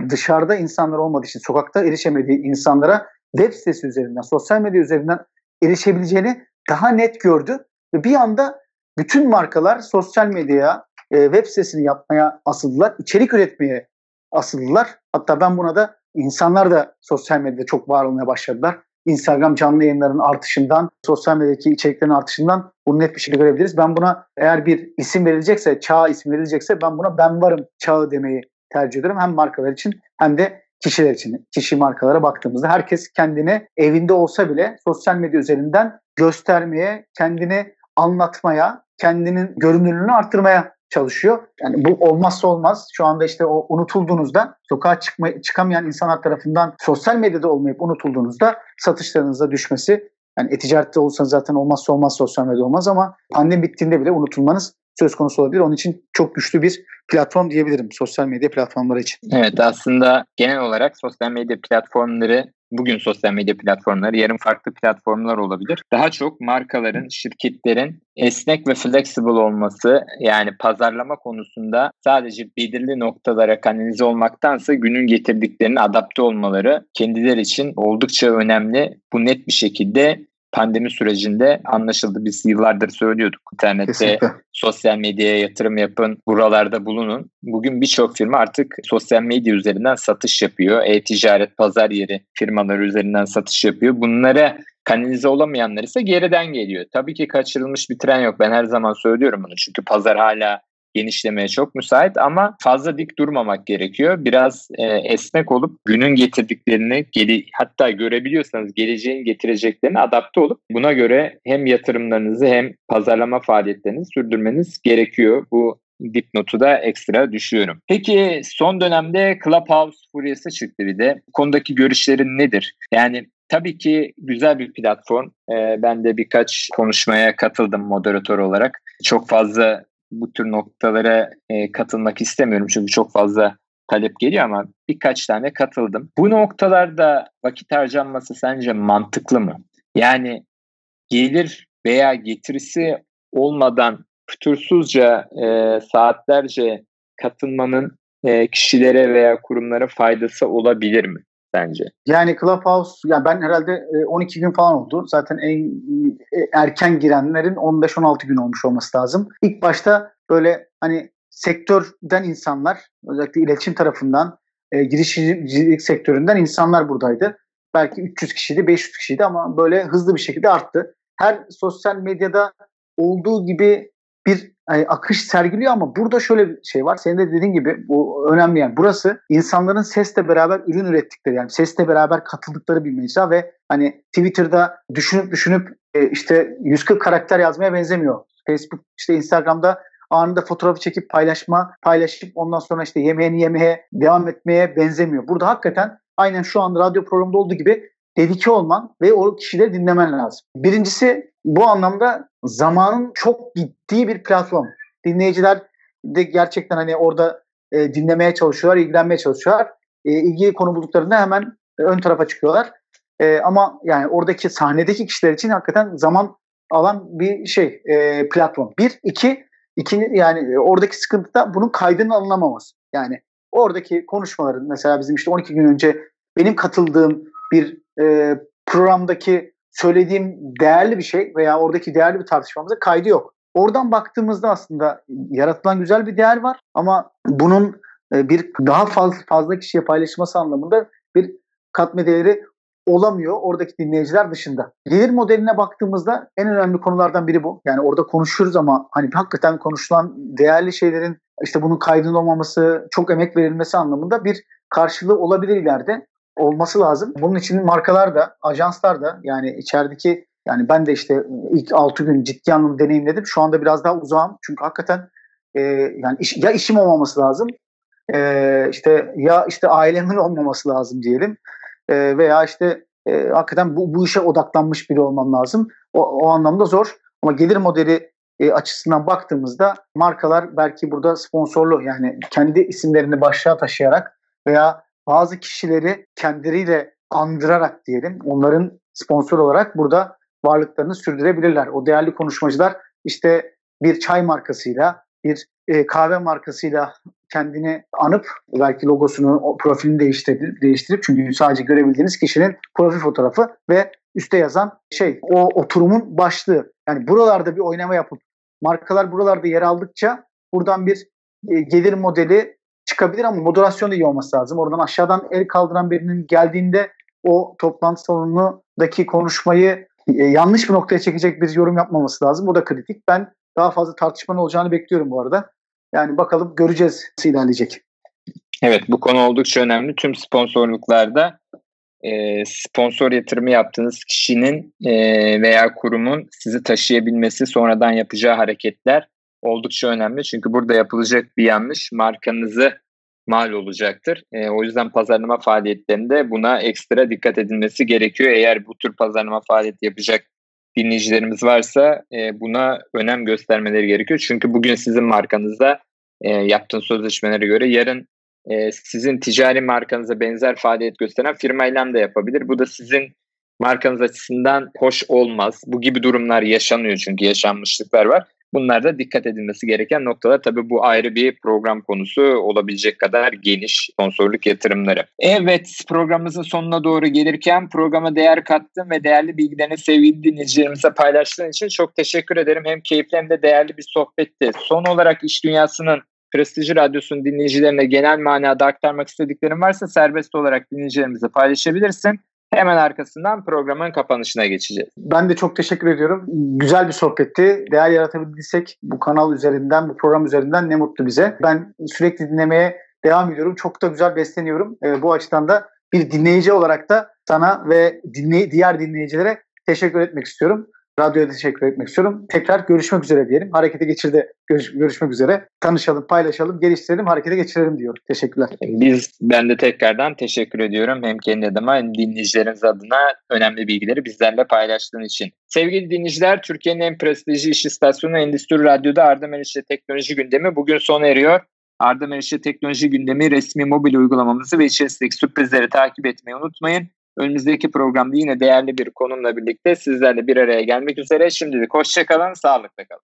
dışarıda insanlar olmadığı için sokakta erişemediği insanlara web sitesi üzerinden, sosyal medya üzerinden erişebileceğini daha net gördü. Ve bir anda bütün markalar sosyal medyaya, e, web sitesini yapmaya asıldılar, içerik üretmeye asıldılar. Hatta ben buna da insanlar da sosyal medyada çok var olmaya başladılar. Instagram canlı yayınlarının artışından, sosyal medyadaki içeriklerin artışından bunu net bir şekilde görebiliriz. Ben buna eğer bir isim verilecekse, çağ isim verilecekse ben buna ben varım çağı demeyi tercih ederim. Hem markalar için hem de kişiler için. Kişi markalara baktığımızda herkes kendini evinde olsa bile sosyal medya üzerinden göstermeye, kendini anlatmaya, kendinin görünürlüğünü arttırmaya çalışıyor. Yani bu olmazsa olmaz. Şu anda işte o unutulduğunuzda sokağa çıkma, çıkamayan insanlar tarafından sosyal medyada olmayıp unutulduğunuzda satışlarınıza düşmesi yani e-ticarette olsanız zaten olmazsa olmaz sosyal medya olmaz ama pandemi bittiğinde bile unutulmanız söz konusu olabilir. Onun için çok güçlü bir platform diyebilirim sosyal medya platformları için. Evet aslında genel olarak sosyal medya platformları bugün sosyal medya platformları, yarın farklı platformlar olabilir. Daha çok markaların, şirketlerin esnek ve flexible olması yani pazarlama konusunda sadece belirli noktalara kanalize olmaktansa günün getirdiklerine adapte olmaları kendileri için oldukça önemli. Bu net bir şekilde pandemi sürecinde anlaşıldı. Biz yıllardır söylüyorduk. İnternette, Kesinlikle. sosyal medyaya yatırım yapın, buralarda bulunun. Bugün birçok firma artık sosyal medya üzerinden satış yapıyor. E-ticaret, pazar yeri firmaları üzerinden satış yapıyor. Bunlara kanalize olamayanlar ise geriden geliyor. Tabii ki kaçırılmış bir tren yok. Ben her zaman söylüyorum bunu. Çünkü pazar hala genişlemeye çok müsait ama fazla dik durmamak gerekiyor. Biraz e, esnek olup günün getirdiklerini geli, hatta görebiliyorsanız geleceğin getireceklerini adapte olup buna göre hem yatırımlarınızı hem pazarlama faaliyetlerinizi sürdürmeniz gerekiyor. Bu dipnotu da ekstra düşüyorum. Peki son dönemde Clubhouse furyası çıktı bir de. Konudaki görüşlerin nedir? Yani Tabii ki güzel bir platform. Ee, ben de birkaç konuşmaya katıldım moderatör olarak. Çok fazla bu tür noktalara e, katılmak istemiyorum çünkü çok fazla talep geliyor ama birkaç tane katıldım. Bu noktalarda vakit harcanması sence mantıklı mı? Yani gelir veya getirisi olmadan fütursuzca e, saatlerce katılmanın e, kişilere veya kurumlara faydası olabilir mi bence? Yani Clubhouse, yani ben herhalde 12 e, gün falan oldu. Zaten en e, erken girenlerin 15-16 gün olmuş olması lazım. İlk başta böyle hani sektörden insanlar, özellikle iletişim tarafından, e, girişimcilik sektöründen insanlar buradaydı. Belki 300 kişiydi, 500 kişiydi ama böyle hızlı bir şekilde arttı. Her sosyal medyada olduğu gibi bir yani akış sergiliyor ama burada şöyle bir şey var. Senin de dediğin gibi bu önemli yani. Burası insanların sesle beraber ürün ürettikleri yani sesle beraber katıldıkları bir mecra ve hani Twitter'da düşünüp düşünüp e, işte 140 karakter yazmaya benzemiyor. Facebook işte Instagram'da anında fotoğrafı çekip paylaşma, paylaşıp ondan sonra işte yemeğini yemeye devam etmeye benzemiyor. Burada hakikaten aynen şu anda radyo programında olduğu gibi dedike olman ve o kişileri dinlemen lazım. Birincisi bu anlamda zamanın çok gittiği bir platform. Dinleyiciler de gerçekten hani orada e, dinlemeye çalışıyorlar, ilgilenmeye çalışıyorlar. E, ilgili konu bulduklarında hemen ön tarafa çıkıyorlar. E, ama yani oradaki sahnedeki kişiler için hakikaten zaman alan bir şey e, platform. Bir, iki, iki yani oradaki sıkıntı da bunun kaydının alınamaması. Yani oradaki konuşmaların mesela bizim işte 12 gün önce benim katıldığım bir e, programdaki söylediğim değerli bir şey veya oradaki değerli bir tartışmamıza kaydı yok. Oradan baktığımızda aslında yaratılan güzel bir değer var ama bunun e, bir daha fazla fazla kişiye paylaşılması anlamında bir katma değeri olamıyor oradaki dinleyiciler dışında. Gelir modeline baktığımızda en önemli konulardan biri bu. Yani orada konuşuyoruz ama hani hakikaten konuşulan değerli şeylerin işte bunun kaydının olmaması, çok emek verilmesi anlamında bir karşılığı olabilir ileride olması lazım. Bunun için markalar da, ajanslar da yani içerideki yani ben de işte ilk 6 gün ciddi anlamda deneyimledim. Şu anda biraz daha uzağım. Çünkü hakikaten e, yani iş, ya işim olmaması lazım. E, işte ya işte ailemin olmaması lazım diyelim. E, veya işte e, hakikaten bu, bu işe odaklanmış biri olmam lazım. O, o anlamda zor. Ama gelir modeli e, açısından baktığımızda markalar belki burada sponsorlu yani kendi isimlerini başlığa taşıyarak veya bazı kişileri kendileriyle andırarak diyelim onların sponsor olarak burada varlıklarını sürdürebilirler. O değerli konuşmacılar işte bir çay markasıyla, bir e, kahve markasıyla kendini anıp belki logosunu, profilini değiştirip, değiştirip çünkü sadece görebildiğiniz kişinin profil fotoğrafı ve üstte yazan şey o oturumun başlığı. Yani buralarda bir oynama yapıp markalar buralarda yer aldıkça buradan bir e, gelir modeli çıkabilir ama moderasyon da iyi olması lazım. Oradan aşağıdan el kaldıran birinin geldiğinde o toplantı salonundaki konuşmayı e, yanlış bir noktaya çekecek bir yorum yapmaması lazım. Bu da kritik. Ben daha fazla tartışmanın olacağını bekliyorum bu arada. Yani bakalım göreceğiz nasıl ilerleyecek. Evet bu konu oldukça önemli. Tüm sponsorluklarda e, sponsor yatırımı yaptığınız kişinin e, veya kurumun sizi taşıyabilmesi, sonradan yapacağı hareketler oldukça önemli. Çünkü burada yapılacak bir yanlış markanızı mal olacaktır. E, o yüzden pazarlama faaliyetlerinde buna ekstra dikkat edilmesi gerekiyor. Eğer bu tür pazarlama faaliyeti yapacak dinleyicilerimiz varsa e, buna önem göstermeleri gerekiyor. Çünkü bugün sizin markanızda e, yaptığın sözleşmelere göre yarın e, sizin ticari markanıza benzer faaliyet gösteren firmayla da yapabilir. Bu da sizin markanız açısından hoş olmaz. Bu gibi durumlar yaşanıyor çünkü yaşanmışlıklar var. Bunlar da dikkat edilmesi gereken noktalar. Tabii bu ayrı bir program konusu olabilecek kadar geniş sponsorluk yatırımları. Evet programımızın sonuna doğru gelirken programa değer kattın ve değerli bilgilerini sevgili dinleyicilerimize paylaştığın için çok teşekkür ederim. Hem keyifli hem de değerli bir sohbetti. Son olarak iş dünyasının Prestiji Radyosu'nun dinleyicilerine genel manada aktarmak istediklerin varsa serbest olarak dinleyicilerimize paylaşabilirsin. Hemen arkasından programın kapanışına geçeceğiz. Ben de çok teşekkür ediyorum. Güzel bir sohbetti. Değer yaratabildiysek bu kanal üzerinden, bu program üzerinden ne mutlu bize. Ben sürekli dinlemeye devam ediyorum. Çok da güzel besleniyorum. E, bu açıdan da bir dinleyici olarak da sana ve dinley diğer dinleyicilere teşekkür etmek istiyorum. Radyoya teşekkür etmek istiyorum. Tekrar görüşmek üzere diyelim. Harekete geçirde görüş, görüşmek üzere. Tanışalım, paylaşalım, geliştirelim, harekete geçirelim diyorum. Teşekkürler. Biz, ben de tekrardan teşekkür ediyorum. Hem kendi adıma hem dinleyicilerimiz adına önemli bilgileri bizlerle paylaştığın için. Sevgili dinleyiciler, Türkiye'nin en prestijli iş istasyonu Endüstri Radyo'da Arda Meriç'le teknoloji gündemi bugün sona eriyor. Arda Meriç'e teknoloji gündemi resmi mobil uygulamamızı ve içerisindeki sürprizleri takip etmeyi unutmayın. Önümüzdeki programda yine değerli bir konumla birlikte sizlerle bir araya gelmek üzere. Şimdilik hoşçakalın, sağlıkla kalın.